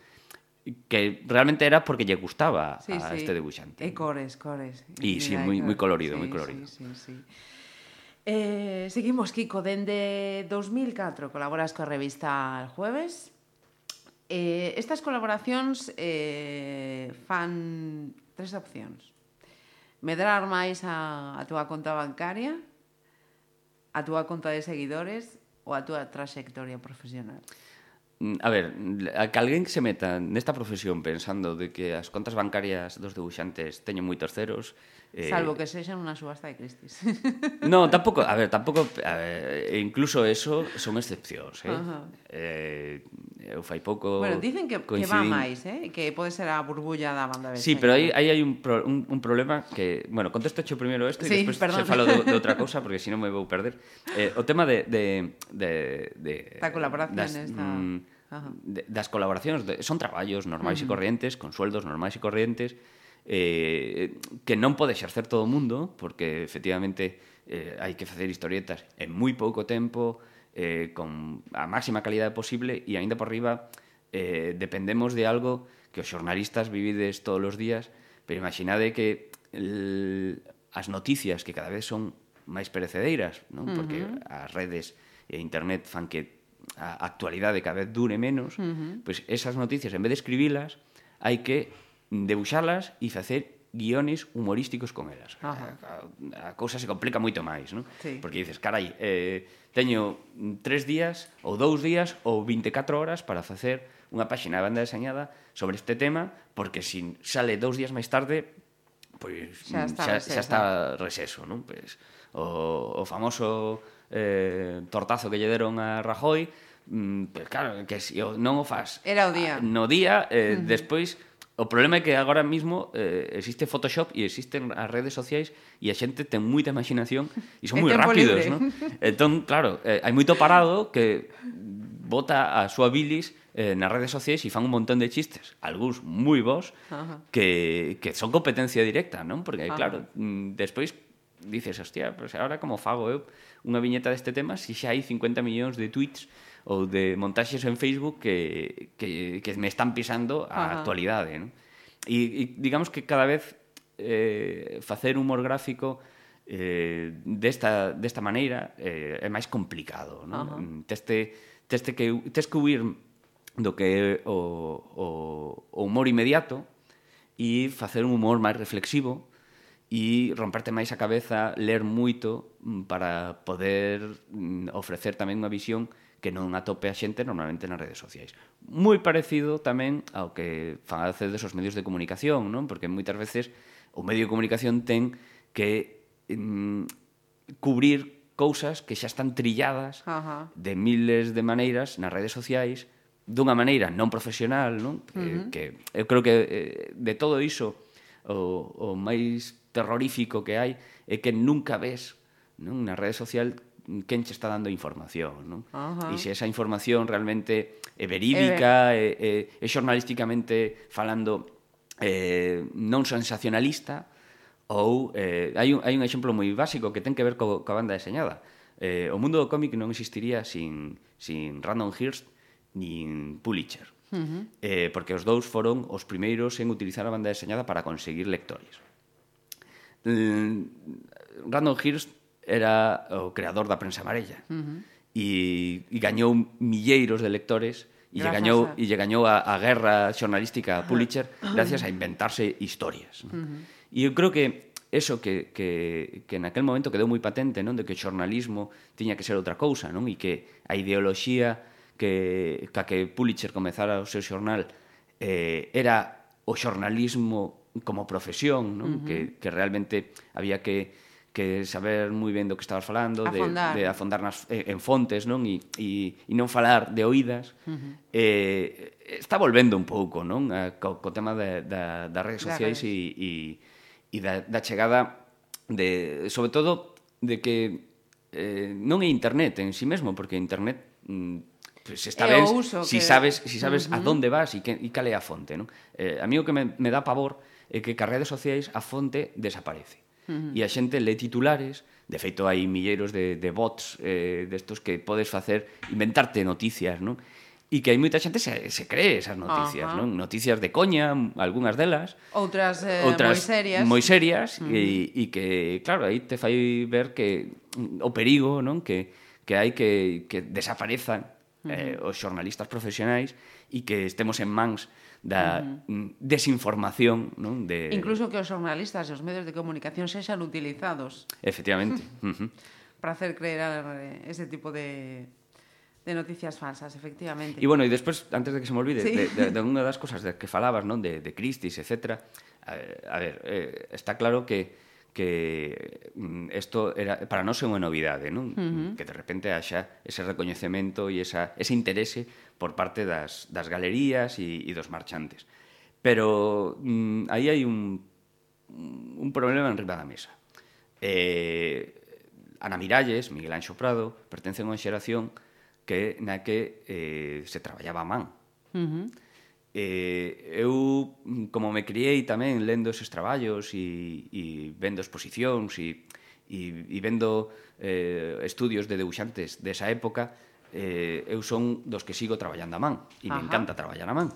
[SPEAKER 3] que realmente era porque lle gustaba
[SPEAKER 2] sí,
[SPEAKER 3] a
[SPEAKER 2] sí.
[SPEAKER 3] este debuxante.
[SPEAKER 2] E eh, cores, cores.
[SPEAKER 3] E sí, moi
[SPEAKER 2] moi
[SPEAKER 3] colorido,
[SPEAKER 2] sí,
[SPEAKER 3] moi colorido.
[SPEAKER 2] Sí, sí, sí. Eh, seguimos, Kiko, dende 2004 colaboras coa revista El Jueves. Eh, estas colaboracións eh, fan tres opcións. Medrar máis a, a túa conta bancaria, a túa conta de seguidores ou a túa trayectoria profesional.
[SPEAKER 3] Mm, a ver, a que alguén se meta nesta profesión pensando de que as contas bancarias dos debuxantes teñen moitos ceros, Eh,
[SPEAKER 2] Salvo que sexan unha subasta de Christie's.
[SPEAKER 3] No, tampouco, a ver, tampouco, a ver, incluso eso son excepcións, eh?
[SPEAKER 2] Uh -huh.
[SPEAKER 3] eh eu fai pouco
[SPEAKER 2] Bueno, dicen que, que va máis, eh? Que pode ser a burbulla da banda de
[SPEAKER 3] Sí, pero aí aí hai un, pro, un, un problema que, bueno, contesto cho primeiro isto
[SPEAKER 2] sí,
[SPEAKER 3] e despois
[SPEAKER 2] perdón.
[SPEAKER 3] se falo de, de outra cousa porque senón me vou perder. Eh, o tema de de de de
[SPEAKER 2] da colaboración
[SPEAKER 3] das,
[SPEAKER 2] esta...
[SPEAKER 3] mm,
[SPEAKER 2] Ajá.
[SPEAKER 3] de, das colaboracións de, son traballos normais uh -huh. e corrientes, con sueldos normais e corrientes eh, que non pode exercer todo o mundo, porque efectivamente eh, hai que facer historietas en moi pouco tempo, eh, con a máxima calidade posible, e aínda por riba eh, dependemos de algo que os xornalistas vivides todos os días, pero imaginade que el, as noticias que cada vez son máis perecedeiras, non? porque uh -huh. as redes e internet fan que a actualidade cada vez dure menos, uh -huh. pois esas noticias, en vez de escribilas, hai que debuxalas e facer guiones humorísticos con elas.
[SPEAKER 2] Ajá.
[SPEAKER 3] Eh, a, a, a cousa se complica moito máis, non?
[SPEAKER 2] Sí.
[SPEAKER 3] Porque dices, carai, eh, teño tres días, ou dous días, ou 24 horas para facer unha páxina de banda deseñada sobre este tema, porque se si sale dous días máis tarde, pois
[SPEAKER 2] xa está,
[SPEAKER 3] xa,
[SPEAKER 2] receso.
[SPEAKER 3] xa está receso, non? Pois, o, o famoso eh, tortazo que lle deron a Rajoy, mm, pues, claro, que si non o fas...
[SPEAKER 2] Era o día.
[SPEAKER 3] A, no día, eh, uh -huh. despois O problema é que agora mismo eh, existe Photoshop e existen as redes sociais e a xente ten moita imaginación e son moi rápidos, non? Entón, claro, eh, hai moito parado que bota a súa bilis eh, nas redes sociais e fan un montón de chistes, algúns moi bons,
[SPEAKER 2] Ajá.
[SPEAKER 3] que, que son competencia directa, non? Porque,
[SPEAKER 2] Ajá.
[SPEAKER 3] claro, mm, despois dices, hostia, pues agora como fago eh, eu unha viñeta deste tema se si xa hai 50 millóns de tweets ou de montaxes en Facebook que, que, que me están pisando a
[SPEAKER 2] Ajá.
[SPEAKER 3] actualidade. Non? E, e digamos que cada vez eh, facer humor gráfico eh, desta, desta maneira eh, é máis complicado. Non? Teste, teste que, tes que huir do que é o, o, o humor inmediato e facer un humor máis reflexivo e romperte máis a cabeza, ler moito mm, para poder mm, ofrecer tamén unha visión que non atope a xente normalmente nas redes sociais. Moi parecido tamén ao que fan a facedes os medios de comunicación, non? Porque moitas veces o medio de comunicación ten que mm, cubrir cousas que xa están trilladas
[SPEAKER 2] Ajá.
[SPEAKER 3] de miles de maneiras nas redes sociais dunha maneira non profesional, non?
[SPEAKER 2] Uh -huh.
[SPEAKER 3] que, que eu creo que eh, de todo iso o, o máis terrorífico que hai é que nunca ves non? na rede social quen che está dando información, non?
[SPEAKER 2] Uh -huh.
[SPEAKER 3] E se esa información realmente é verídica, é, é, é xornalísticamente falando eh, non sensacionalista, ou eh, hai, un, hai un exemplo moi básico que ten que ver co, coa banda deseñada. Eh, o mundo do cómic non existiría sin, sin Random Hearst nin Pulitzer. Uh -huh. eh, porque os dous foron os primeiros en utilizar a banda deseñada para conseguir lectores. Mm, Random Hearst era o creador da prensa amarella. Uh -huh. E, e gañou milleiros de lectores e lle gañou
[SPEAKER 2] a...
[SPEAKER 3] e lle gañou a, a guerra xornalística a Pulitzer gracias a inventarse historias. non? Uh -huh. E eu creo que eso que, que, que naquel momento quedou moi patente, non? De que o xornalismo tiña que ser outra cousa, non? E que a ideoloxía que, ca que Pulitzer comezara o seu xornal eh, era o xornalismo como profesión, non? Uh -huh. que, que realmente había que que saber moi ben do que estabas falando,
[SPEAKER 2] afondar.
[SPEAKER 3] de, de afondar nas, eh, en fontes, non? E, e, e non falar de oídas. Uh -huh. eh, está volvendo un pouco, non? A, co, co tema de, da, das redes sociais e, e, e da, da chegada de, sobre todo, de que eh, non é internet en si sí mesmo, porque internet mm, pues está ben, si
[SPEAKER 2] que...
[SPEAKER 3] sabes, si sabes
[SPEAKER 2] uh -huh.
[SPEAKER 3] a onde vas e, que, e cal é a fonte, non? Eh, a mí o que me, me dá pavor é que carreras sociais a fonte desaparece. Uh -huh. E a xente lee titulares, de feito hai milleiros de, de bots eh, destos que podes facer, inventarte noticias, non? e que hai moita xente se, se cree esas noticias,
[SPEAKER 2] Ajá.
[SPEAKER 3] non? Noticias de coña, algunhas delas.
[SPEAKER 2] Outras, eh,
[SPEAKER 3] outras
[SPEAKER 2] moi serias.
[SPEAKER 3] Moi serias e, e que, claro, aí te fai ver que o perigo, non? Que, que hai que, que desaparezan eh, os xornalistas profesionais e que estemos en mans da uh -huh. Mm, desinformación, non? De
[SPEAKER 2] Incluso que os xornalistas e os medios de comunicación sexan utilizados.
[SPEAKER 3] Efectivamente.
[SPEAKER 2] Para hacer creer eh, ese tipo de de noticias falsas, efectivamente.
[SPEAKER 3] E bueno, e despois, antes de que se me olvide,
[SPEAKER 2] sí.
[SPEAKER 3] de, de, de unha das cosas de que falabas, non? De, de Christie's, etc. A, eh, a ver, eh, está claro que que mm, isto era para nós é unha novidade, ¿eh? non? Uh -huh. Que de repente haxa ese recoñecemento e esa, ese interese por parte das, das galerías e, e dos marchantes. Pero mm, aí hai un, un problema en riba da mesa. Eh, Ana Miralles, Miguel Anxo Prado, pertencen a unha xeración que na que eh, se traballaba a man.
[SPEAKER 2] Uh -huh.
[SPEAKER 3] eh, eu, mm, como me criei tamén lendo eses traballos e, e vendo exposicións e, e, e vendo eh, estudios de debuxantes desa época, eh, eu son dos que sigo traballando a man e me encanta traballar a man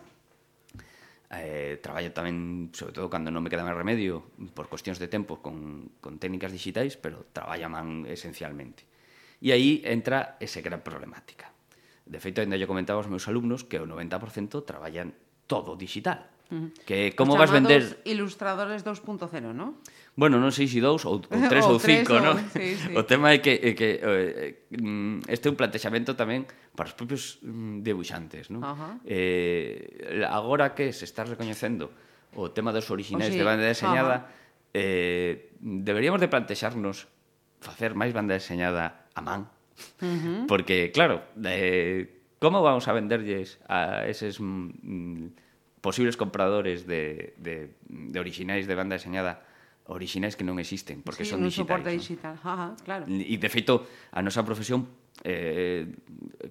[SPEAKER 3] eh, traballo tamén, sobre todo cando non me queda máis remedio, por cuestións de tempo, con, con técnicas digitais, pero traballa man esencialmente. E aí entra ese gran problemática. De feito, ainda yo comentaba aos meus alumnos que o 90% traballan todo digital. Que como vas vender
[SPEAKER 2] ilustradores 2.0, ¿no?
[SPEAKER 3] Bueno, non sei se 2 ou 3
[SPEAKER 2] ou 5,
[SPEAKER 3] non?
[SPEAKER 2] Sí, sí.
[SPEAKER 3] O tema é que, é que eh, eh, este é un plantexamento tamén para os propios mm, debuxantes, non? Eh, agora que se está recoñecendo o tema dos orixinais
[SPEAKER 2] sí.
[SPEAKER 3] de banda deseñada, eh, deberíamos de plantexarnos facer máis banda deseñada a man.
[SPEAKER 2] Uh -huh.
[SPEAKER 3] Porque, claro, eh, como vamos a venderlles a eses... Mm, posibles compradores de, de, de orixinais de banda deseñada orixinais que non existen, porque
[SPEAKER 2] sí,
[SPEAKER 3] son digitais.
[SPEAKER 2] soporte digital, ¿no? Ajá, claro.
[SPEAKER 3] E, de feito, a nosa profesión eh,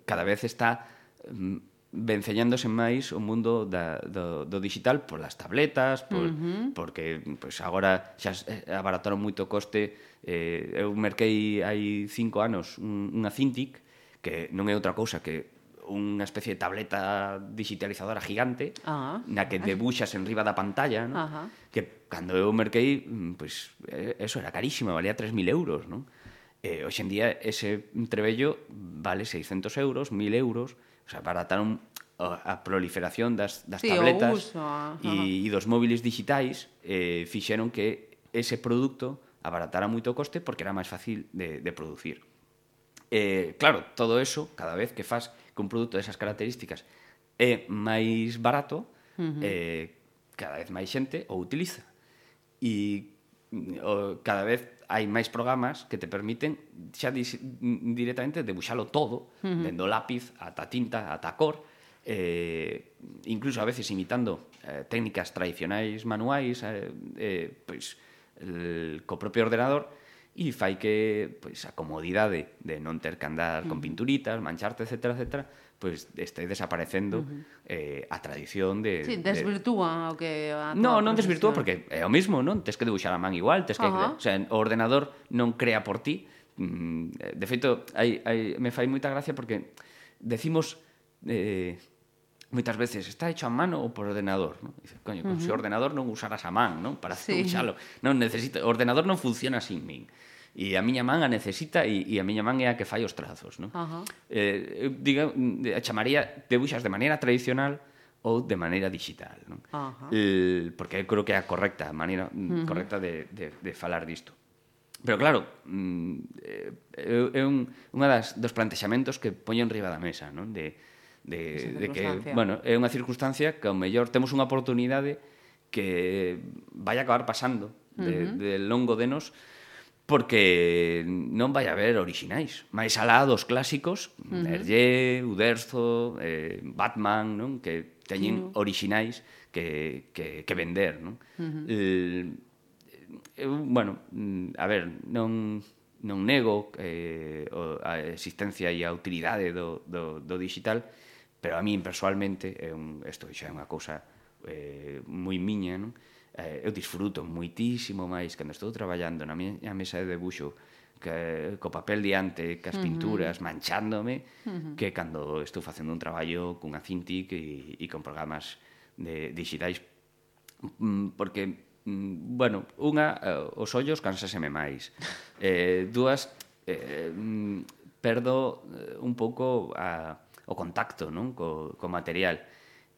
[SPEAKER 3] cada vez está mm, venceñándose máis o mundo da, do, do digital polas tabletas, por, uh -huh. porque pois, agora xa eh, abarataron moito o coste. Eh, eu merquei hai cinco anos unha Cintiq, que non é outra cousa que unha especie de tableta digitalizadora gigante -huh. na que debuxas en riba da pantalla ¿no? -huh. que cando eu merquei mm, pues, eh, eso era carísimo, valía 3.000 euros ¿no? eh, hoxe en día ese trebello vale 600 euros 1.000 euros o sea, barataron a proliferación das, das
[SPEAKER 2] sí,
[SPEAKER 3] tabletas
[SPEAKER 2] e,
[SPEAKER 3] e dos móviles digitais eh, fixeron que ese produto abaratara moito o coste porque era máis fácil de, de producir. Eh, claro, todo eso, cada vez que faz que un produto desas características é máis barato, uh -huh. eh, cada vez máis xente o utiliza. E o, cada vez hai máis programas que te permiten xa dis, directamente debuxalo todo, uh -huh. dendo lápiz, ata tinta, ata cor, eh, incluso a veces imitando eh, técnicas tradicionais manuais, eh, eh, pois, el, co propio ordenador, e fai que pois, a comodidade de non ter que andar uh -huh. con pinturitas, mancharte, etc., etc., pois este desaparecendo uh -huh. eh, a tradición de...
[SPEAKER 2] Sí, desvirtúa de... o que...
[SPEAKER 3] A no, non desvirtúa porque é o mismo, non? Tes que dibuixar a man igual, tes que... Uh -huh. O sea, o ordenador non crea por ti. Mm, eh, de feito, hai, hai, me fai moita gracia porque decimos... Eh, moitas veces está hecho a mano ou por ordenador, non? Dice, coño, con uh -huh. se ordenador non usaras a man, non? Para sí. usalo. Non necesito, o ordenador non funciona sin min. E a miña man a necesita e, e a miña man é a que fai os trazos, non? Uh -huh. Eh, diga, a chamaría debuxas de maneira tradicional ou de maneira digital, non? Uh -huh. eh, porque eu creo que é a correcta, a maneira mm, uh -huh. correcta de, de, de falar disto. Pero claro, mm, eh, é, é un, unha das dos plantexamentos que poño en riba da mesa, non? De, de, de que, bueno, é unha circunstancia que ao mellor temos unha oportunidade que vai acabar pasando de, uh -huh. de longo de nos porque non vai haber orixinais, máis alá dos clásicos, uh -huh. Hergé, Uderzo, eh, Batman, non? que teñen uh -huh. orixinais que, que, que vender. Non? Uh -huh. eh, eu, bueno, mm, a ver, non, non nego eh, a existencia e a utilidade do, do, do digital, Pero a min persoalmente é un isto xa é unha cousa eh moi miña, non? Eh, eu disfruto muitísimo máis cando estou traballando na miña mesa de debuxo que, co papel diante, cas pinturas, uh -huh. manchándome, uh -huh. que cando estou facendo un traballo cunha Cintiq e, e con programas de, digitais, mm, porque, mm, bueno, unha, eh, os ollos cansaseme máis. Eh, dúas, eh, mm, perdo eh, un pouco a o contacto non? Co, co material.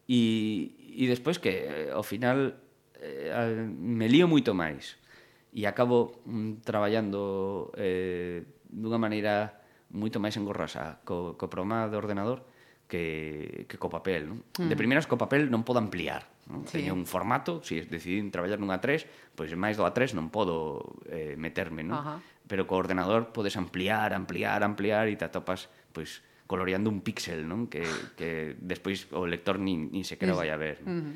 [SPEAKER 3] E, e despois que eh, ao final eh, me lío moito máis e acabo mm, traballando eh, dunha maneira moito máis engorrosa co, co programa do ordenador que, que co papel. Non? Mm. De primeras co papel non podo ampliar. Non? Sí. Teño un formato, se si decidín traballar nun A3, pois máis do A3 non podo eh, meterme. Non? Uh -huh. Pero co ordenador podes ampliar, ampliar, ampliar e te atopas pois, coloreando un píxel, non? Que, que despois o lector nin, nin sequera vai a ver. Non?
[SPEAKER 2] Uh -huh.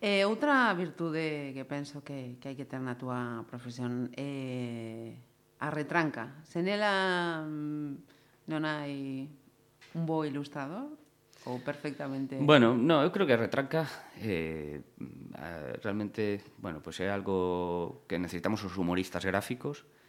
[SPEAKER 2] eh, outra virtude que penso que, que hai que ter na túa profesión é a retranca. Se nela mm, non hai un bo ilustrador, ou perfectamente
[SPEAKER 3] Bueno, no, eu creo que a retranca eh, realmente, bueno, pois pues é algo que necesitamos os humoristas gráficos, uh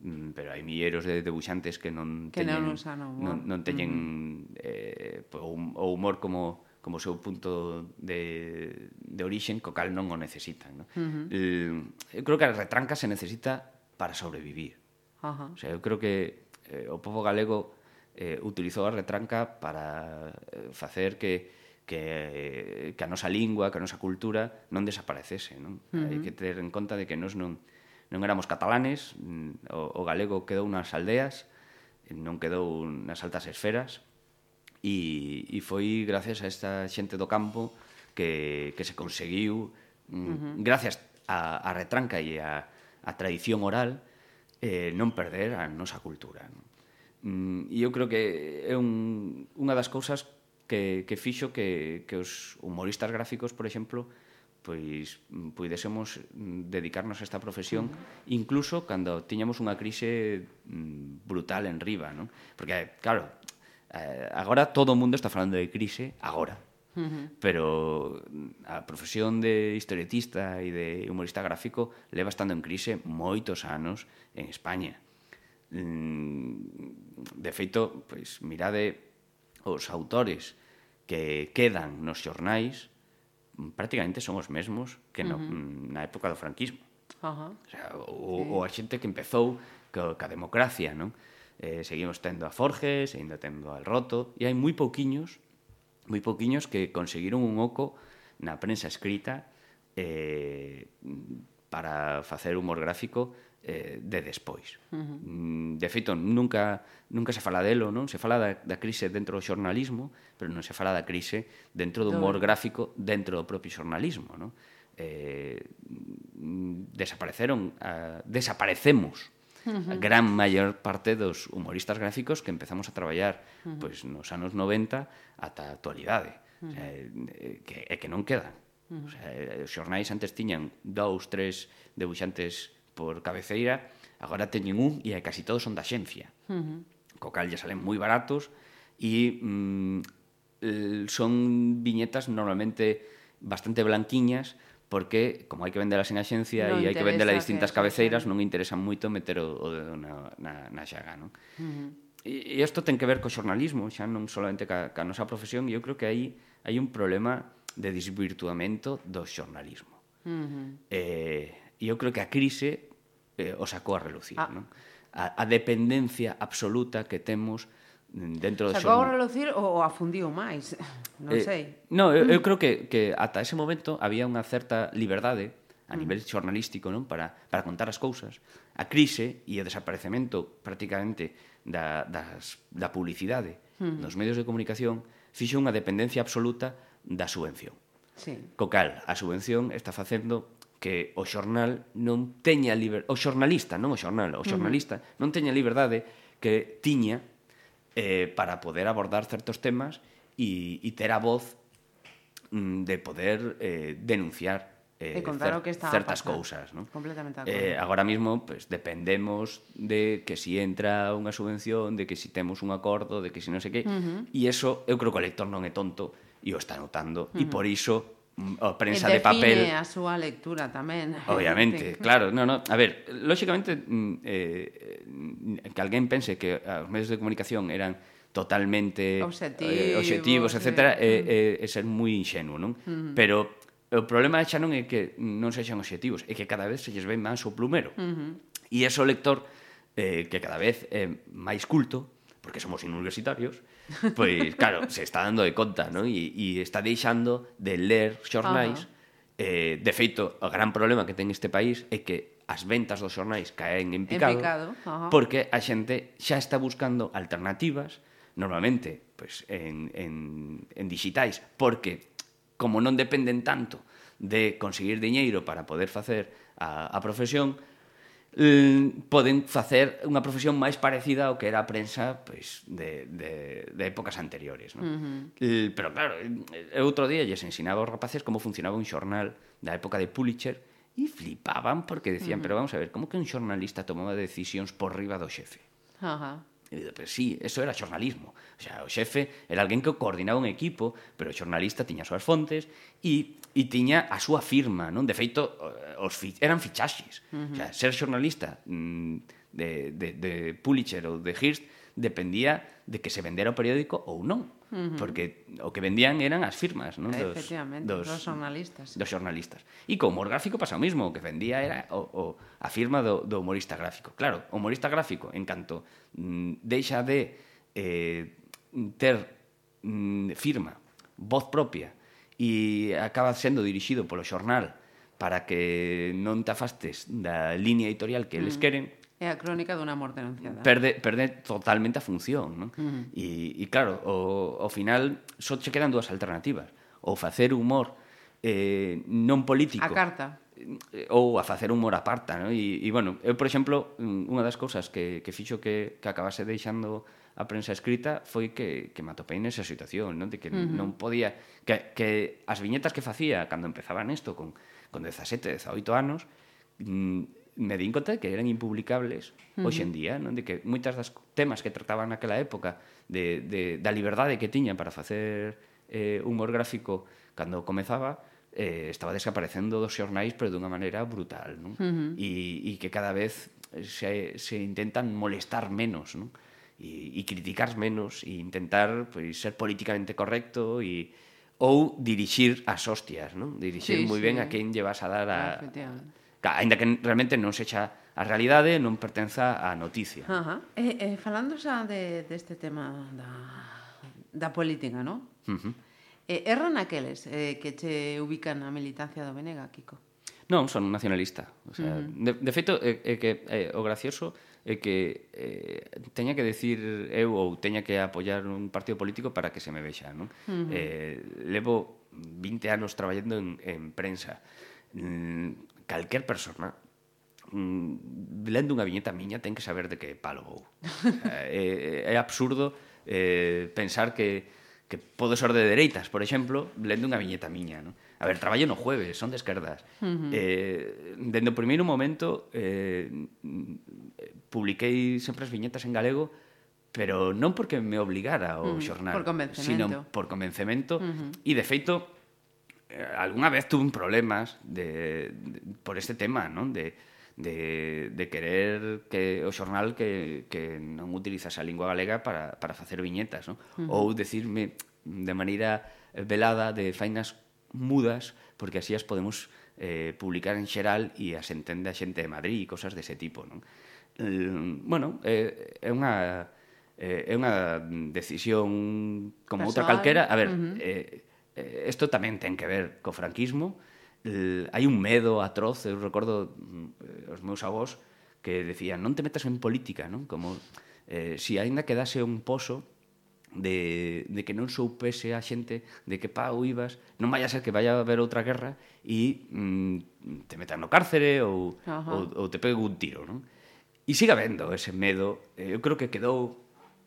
[SPEAKER 3] Mm, pero hai milleros de debuxantes que non
[SPEAKER 2] que
[SPEAKER 3] teñen,
[SPEAKER 2] non, usan
[SPEAKER 3] o humor. non, non teñen mm. eh, o humor como como seu punto de, de orixen, co cal non o necesitan. No? Uh -huh. eh, eu creo que a retranca se necesita para sobrevivir. Uh -huh. O sea, eu creo que eh, o povo galego eh, utilizou a retranca para eh, facer que que, eh, que a nosa lingua, que a nosa cultura non desaparecese, non? Uh -huh. Hai que ter en conta de que nos non non éramos catalanes, mm, o, o galego quedou nas aldeas, non quedou nas altas esferas, e, e foi gracias a esta xente do campo que, que se conseguiu, mm, uh -huh. gracias a, a retranca e a, a tradición oral, eh, non perder a nosa cultura. Non? Mm, e eu creo que é un, unha das cousas que, que fixo que, que os humoristas gráficos, por exemplo, pois, mm, pois puidésemos mm, dedicarnos a esta profesión incluso cando tiñamos unha crise mm, brutal en riba, non? Porque claro, eh, agora todo o mundo está falando de crise agora. Uh -huh. Pero a profesión de historietista e de humorista gráfico leva estando en crise moitos anos en España. De feito, pois mirade os autores que quedan nos xornais prácticamente son os mesmos que no, uh -huh. Mm, na época do franquismo. Uh -huh. o, sea, o, sí. o a xente que empezou co, ca democracia, non? Eh, seguimos tendo a Forges, ainda tendo al Roto, e hai moi pouquiños, moi pouquiños que conseguiron un oco na prensa escrita eh, para facer humor gráfico eh, de despois. Uh -huh. Mm, de feito, nunca, nunca se fala delo, non? Se fala da, da crise dentro do xornalismo, pero non se fala da crise dentro do humor gráfico dentro do propio xornalismo, non? Eh, desapareceron, ah, a, desaparecemos uh -huh. gran maior parte dos humoristas gráficos que empezamos a traballar uh -huh. pois nos anos 90 ata a actualidade. Uh -huh. o sea, eh, que, é que non quedan. Uh -huh. o sea, eh, os xornais antes tiñan dous, tres debuxantes por cabeceira, agora teñen un e casi todos son da xencia. Uh -huh. Co cal lle salen moi baratos e mm, son viñetas normalmente bastante blanquiñas porque como hai que vendelas en axencia e hai que vendelas distintas que cabeceiras, non interesa moito meter o, o dedo na, na, na xaga, non? Uh -huh. E isto ten que ver co xornalismo, xa non solamente ca, ca nosa profesión, e eu creo que aí hai, hai un problema de desvirtuamento do xornalismo. Uh -huh. eh, E eu creo que a crise eh, o sacou a relucir, ah. non? A, a dependencia absoluta que temos dentro do
[SPEAKER 2] sacou xornal. Sacou a relucir ou afundiu máis, non eh, sei.
[SPEAKER 3] No, eu, eu mm. creo que, que ata ese momento había unha certa liberdade a mm. nivel xornalístico, non, para, para contar as cousas. A crise e o desaparecemento prácticamente da, das, da publicidade mm. nos medios de comunicación fixo unha dependencia absoluta da subvención. Sí. Co cal, a subvención está facendo que o xornal non teña liber... o xornalista, non o xornal, o xornalista uh -huh. non teña liberdade que tiña eh, para poder abordar certos temas e, e ter a voz mm, de poder eh, denunciar eh,
[SPEAKER 2] e contar cer o que
[SPEAKER 3] certas pasando. cousas, ¿no?
[SPEAKER 2] Completamente
[SPEAKER 3] eh, agora mesmo pues, dependemos de que si entra unha subvención, de que si temos un acordo, de que si non sei que, uh -huh. e eso eu creo que o lector non é tonto e o está notando, uh -huh. e por iso o prensa de papel
[SPEAKER 2] a súa lectura tamén.
[SPEAKER 3] Obviamente, claro, no, no, a ver, lóxicamente mm, eh que alguén pense que os medios de comunicación eran totalmente
[SPEAKER 2] obxectivos,
[SPEAKER 3] eh, obxectivos etcétera, é, é ser moi inxenuo, non? Uh -huh. Pero o problema xa non é que non sexan obxectivos, é que cada vez se lles ven máis o plumero. Uh -huh. E ese lector eh, que cada vez é máis culto, porque somos universitarios, Pois, claro, se está dando de conta, non? E, e está deixando de ler xornais. Uh -huh. eh, de feito, o gran problema que ten este país é que as ventas dos xornais caen en picado,
[SPEAKER 2] en picado. Uh -huh.
[SPEAKER 3] porque a xente xa está buscando alternativas, normalmente pues, en, en, en digitais, porque como non dependen tanto de conseguir diñeiro para poder facer a, a profesión, Eh, poden facer unha profesión máis parecida ao que era a prensa pois, de, de, de épocas anteriores. Non? Uh eh, -huh. Pero claro, eh, eu outro día lles ensinaba aos rapaces como funcionaba un xornal da época de Pulitzer e flipaban porque decían, uh -huh. pero vamos a ver, como que un xornalista tomaba decisións por riba do xefe? Uh -huh. Pero sí, eso era xornalismo. O sea, o xefe era alguén que coordinaba un equipo, pero o xornalista tiña as súas fontes e, e tiña a súa firma, non? De feito, eh, os fi, eran fichaxes. Uh -huh. O sea, ser xornalista mm, de, de, de Pulitzer ou de Hearst dependía de que se vendera o periódico ou non. Uh -huh. Porque o que vendían eran as firmas, non?
[SPEAKER 2] Dos, Efectivamente, dos, dos xornalistas.
[SPEAKER 3] Dos xornalistas. E co humor gráfico pasa o mismo, o que vendía era o, o, a firma do, do humorista gráfico. Claro, o humorista gráfico, en canto mm, deixa de eh, ter mm, firma, voz propia, e acaba sendo dirixido polo xornal para que non te afastes da línea editorial que eles mm. queren,
[SPEAKER 2] É a crónica dunha morte anunciada.
[SPEAKER 3] Perde, perde totalmente a función, non? Uh -huh. e, e claro, o, ao final só che quedan dúas alternativas. Ou facer humor eh, non político.
[SPEAKER 2] A carta.
[SPEAKER 3] Eh, ou a facer humor a parta, non? E, e bueno, eu, por exemplo, mm, unha das cousas que, que fixo que, que acabase deixando a prensa escrita foi que, que me atopei nesa situación, non? De que uh -huh. non podía... Que, que as viñetas que facía cando empezaba nesto con, con 17, 18 anos... Mm, me di conta de que eran impublicables uh -huh. hoxe en día, non? de que moitas das temas que trataban naquela época de, de, da liberdade que tiñan para facer eh, humor gráfico cando comezaba, eh, estaba desaparecendo dos xornais pero dunha maneira brutal non? Uh -huh. e, e que cada vez se, se intentan molestar menos non? E, e criticar menos e intentar pois, ser políticamente correcto e ou dirixir as hostias, non? Dirixir sí, moi sí. ben a quen lle vas a dar a, ah, Ainda que realmente non sexa a realidade, non pertenza á noticia.
[SPEAKER 2] Ajá. Eh, eh, falando xa de, deste de tema da, da política, non? Uh -huh. eh, erran aqueles eh, que che ubican a militancia do Venega, Kiko?
[SPEAKER 3] Non, son nacionalista. O sea, uh -huh. de, de feito, é eh, que eh, o gracioso é que eh, teña que decir eu ou teña que apoiar un partido político para que se me vexa, non? Uh -huh. eh, levo 20 anos traballando en, en prensa. Mm, calquer persona mm, lendo unha viñeta miña ten que saber de que palo vou. é, eh, eh, é absurdo eh, pensar que que podo ser de dereitas, por exemplo, lendo unha viñeta miña, non? A ver, traballo no jueves, son de esquerdas. Uh -huh. eh, dende o primeiro momento eh, publiquei sempre as viñetas en galego, pero non porque me obligara o uh -huh. xornal,
[SPEAKER 2] por
[SPEAKER 3] sino por convencemento, uh -huh. e de feito Eh, algunha vez tuve un problemas de, de, por este tema, non? De, de, de querer que o xornal que, que non utilizas a lingua galega para, para facer viñetas, non? Uh -huh. Ou decirme de maneira velada de fainas mudas, porque así as podemos eh, publicar en xeral e as entende a xente de Madrid e cosas dese tipo, non? Eh, bueno, eh, é unha eh, é unha decisión como Personal. outra calquera, a ver, uh -huh. eh, Eh, Isto tamén ten que ver co franquismo. Hai un medo atroz, eu recordo mm, eh, os meus avós que decían non te metas en política, non? Como eh, si aínda quedase un pozo de, de que non soupese a xente de que pa ou ibas, non vai a ser que vai a haber outra guerra e mm, te metan no cárcere ou, ou, ou te pegue un tiro, non? E siga vendo ese medo, eh, eu creo que quedou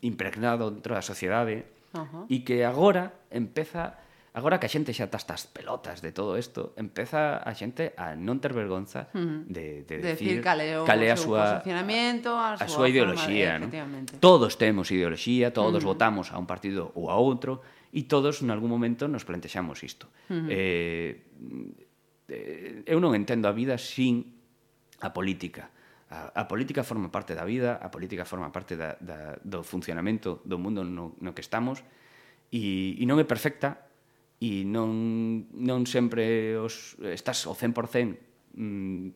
[SPEAKER 3] impregnado dentro da sociedade Ajá. e que agora empeza Agora que a xente xa está estas pelotas de todo isto, empeza a xente a non ter vergonza hmm. de, de, de decir, decir
[SPEAKER 2] cal é o, cal é a súa posicionamento,
[SPEAKER 3] a, a súa ideoloxía. De, no? Todos temos ideoloxía, todos mm. votamos a un partido ou a outro, e todos en algún momento nos plantexamos isto. Mm. Eh, eu non entendo a vida sin a política. A, a política forma parte da vida, a política forma parte da, da, do funcionamento do mundo no, no que estamos, e, e non é perfecta, e non, non sempre os, estás ao 100% mm,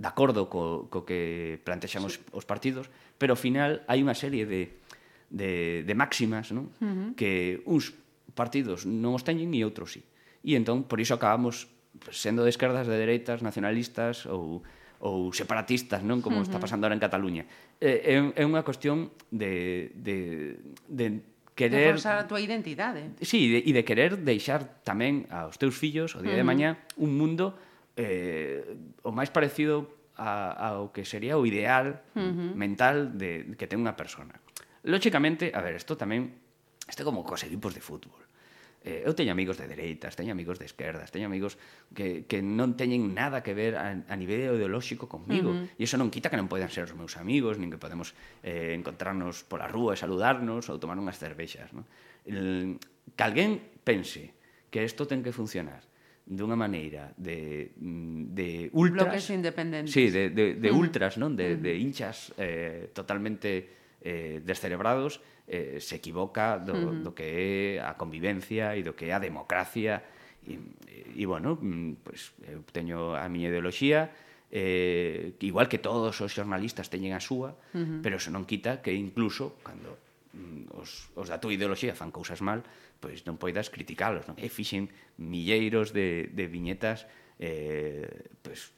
[SPEAKER 3] de acordo co, co que plantexan sí. os, os partidos, pero ao final hai unha serie de, de, de máximas non? Uh -huh. que uns partidos non os teñen e outros sí. E entón, por iso acabamos sendo de esquerdas, de dereitas, nacionalistas ou, ou separatistas, non como uh -huh. está pasando ahora en Cataluña. É, é, é unha cuestión de, de, de
[SPEAKER 2] querer... De a túa identidade.
[SPEAKER 3] Sí, e de, de querer deixar tamén aos teus fillos o día uh -huh. de mañá un mundo eh, o máis parecido a, ao que sería o ideal uh -huh. mental de que ten unha persona. Lóxicamente, a ver, isto tamén... Isto como cos equipos de fútbol eh, eu teño amigos de dereitas, teño amigos de esquerdas, teño amigos que, que non teñen nada que ver a, a nivel ideolóxico conmigo. Uh -huh. E iso non quita que non poden ser os meus amigos, nin que podemos eh, encontrarnos pola rúa e saludarnos ou tomar unhas cervexas. No? El, que alguén pense que isto ten que funcionar dunha maneira de, de ultras...
[SPEAKER 2] Bloques independentes.
[SPEAKER 3] Sí, de, de, de ultras, non? De, uh -huh. de hinchas eh, totalmente eh, descerebrados eh, se equivoca do, uh -huh. do que é a convivencia e do que é a democracia e, e, e bueno, mm, pues, eu teño a miña ideoloxía eh, igual que todos os xornalistas teñen a súa uh -huh. pero eso non quita que incluso cando mm, os, os da túa ideoloxía fan cousas mal, pois non poidas criticalos, non? E fixen milleiros de, de viñetas eh, pues,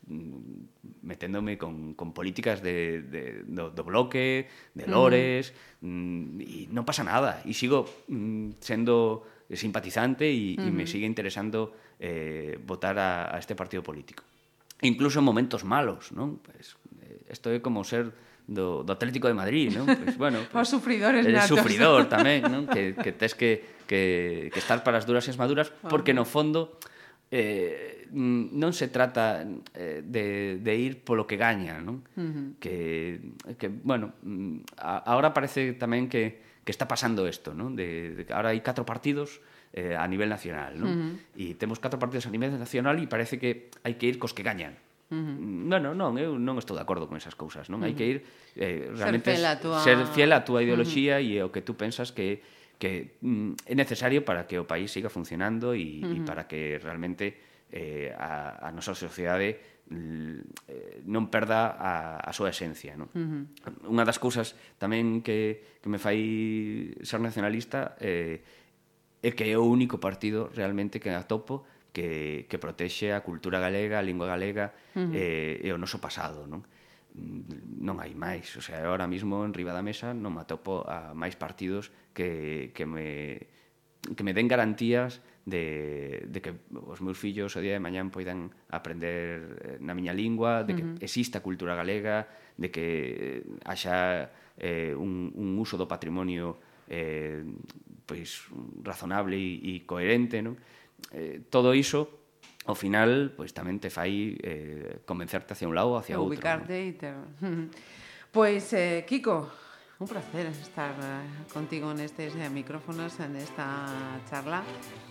[SPEAKER 3] meténdome con, con políticas de, de, do, do bloque, de lores, uh -huh. y non pasa nada. E sigo mm, sendo simpatizante e uh -huh. me sigue interesando eh, votar a, a este partido político. Incluso en momentos malos, non? Pues, eh, esto é como ser do, do Atlético de Madrid, non? Pues, bueno,
[SPEAKER 2] pues, Os sufridores
[SPEAKER 3] eres
[SPEAKER 2] natos.
[SPEAKER 3] sufridor tamén, non? Que, que tes que, que, que estar para as duras e as maduras, porque no fondo eh, non se trata eh, de, de ir polo que gaña, non? Uh -huh. que, que, bueno, mm, a, ahora parece tamén que, que está pasando isto, non? De, de, ahora hai catro partidos eh, a nivel nacional, non? Uh -huh. E temos catro partidos a nivel nacional e parece que hai que ir cos que gañan. Uh -huh. Bueno, non, eu non estou de acordo con esas cousas, non? Uh -huh. Hai que ir eh, realmente ser fiel, a tua... ser fiel a túa ideoloxía uh -huh. e o que tú pensas que que mm, é necesario para que o país siga funcionando e, uh -huh. e para que realmente eh, a, a nosa sociedade mm, eh, non perda a, a súa esencia. Non? Uh -huh. Unha das cousas tamén que, que me fai ser nacionalista eh, é que é o único partido realmente que atopo que, que protexe a cultura galega, a lingua galega uh -huh. eh, e o noso pasado. Non? non hai máis, o sea, ahora mismo en riba da mesa non me atopo a máis partidos que, que me que me den garantías de, de que os meus fillos o día de mañán poidan aprender eh, na miña lingua, de que uh -huh. exista cultura galega, de que eh, haxa eh, un, un uso do patrimonio eh, pois, razonable e, e coherente, non? Eh, todo iso ao final, pois tamén te fai eh, convencerte hacia un lado ou hacia outro.
[SPEAKER 2] Ubicarte ¿no? e te... pois, eh, Kiko, un placer estar eh, contigo nestes micrófonos, en esta charla.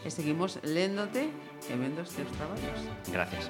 [SPEAKER 2] E seguimos léndote e vendo os teus traballos.
[SPEAKER 3] Gracias.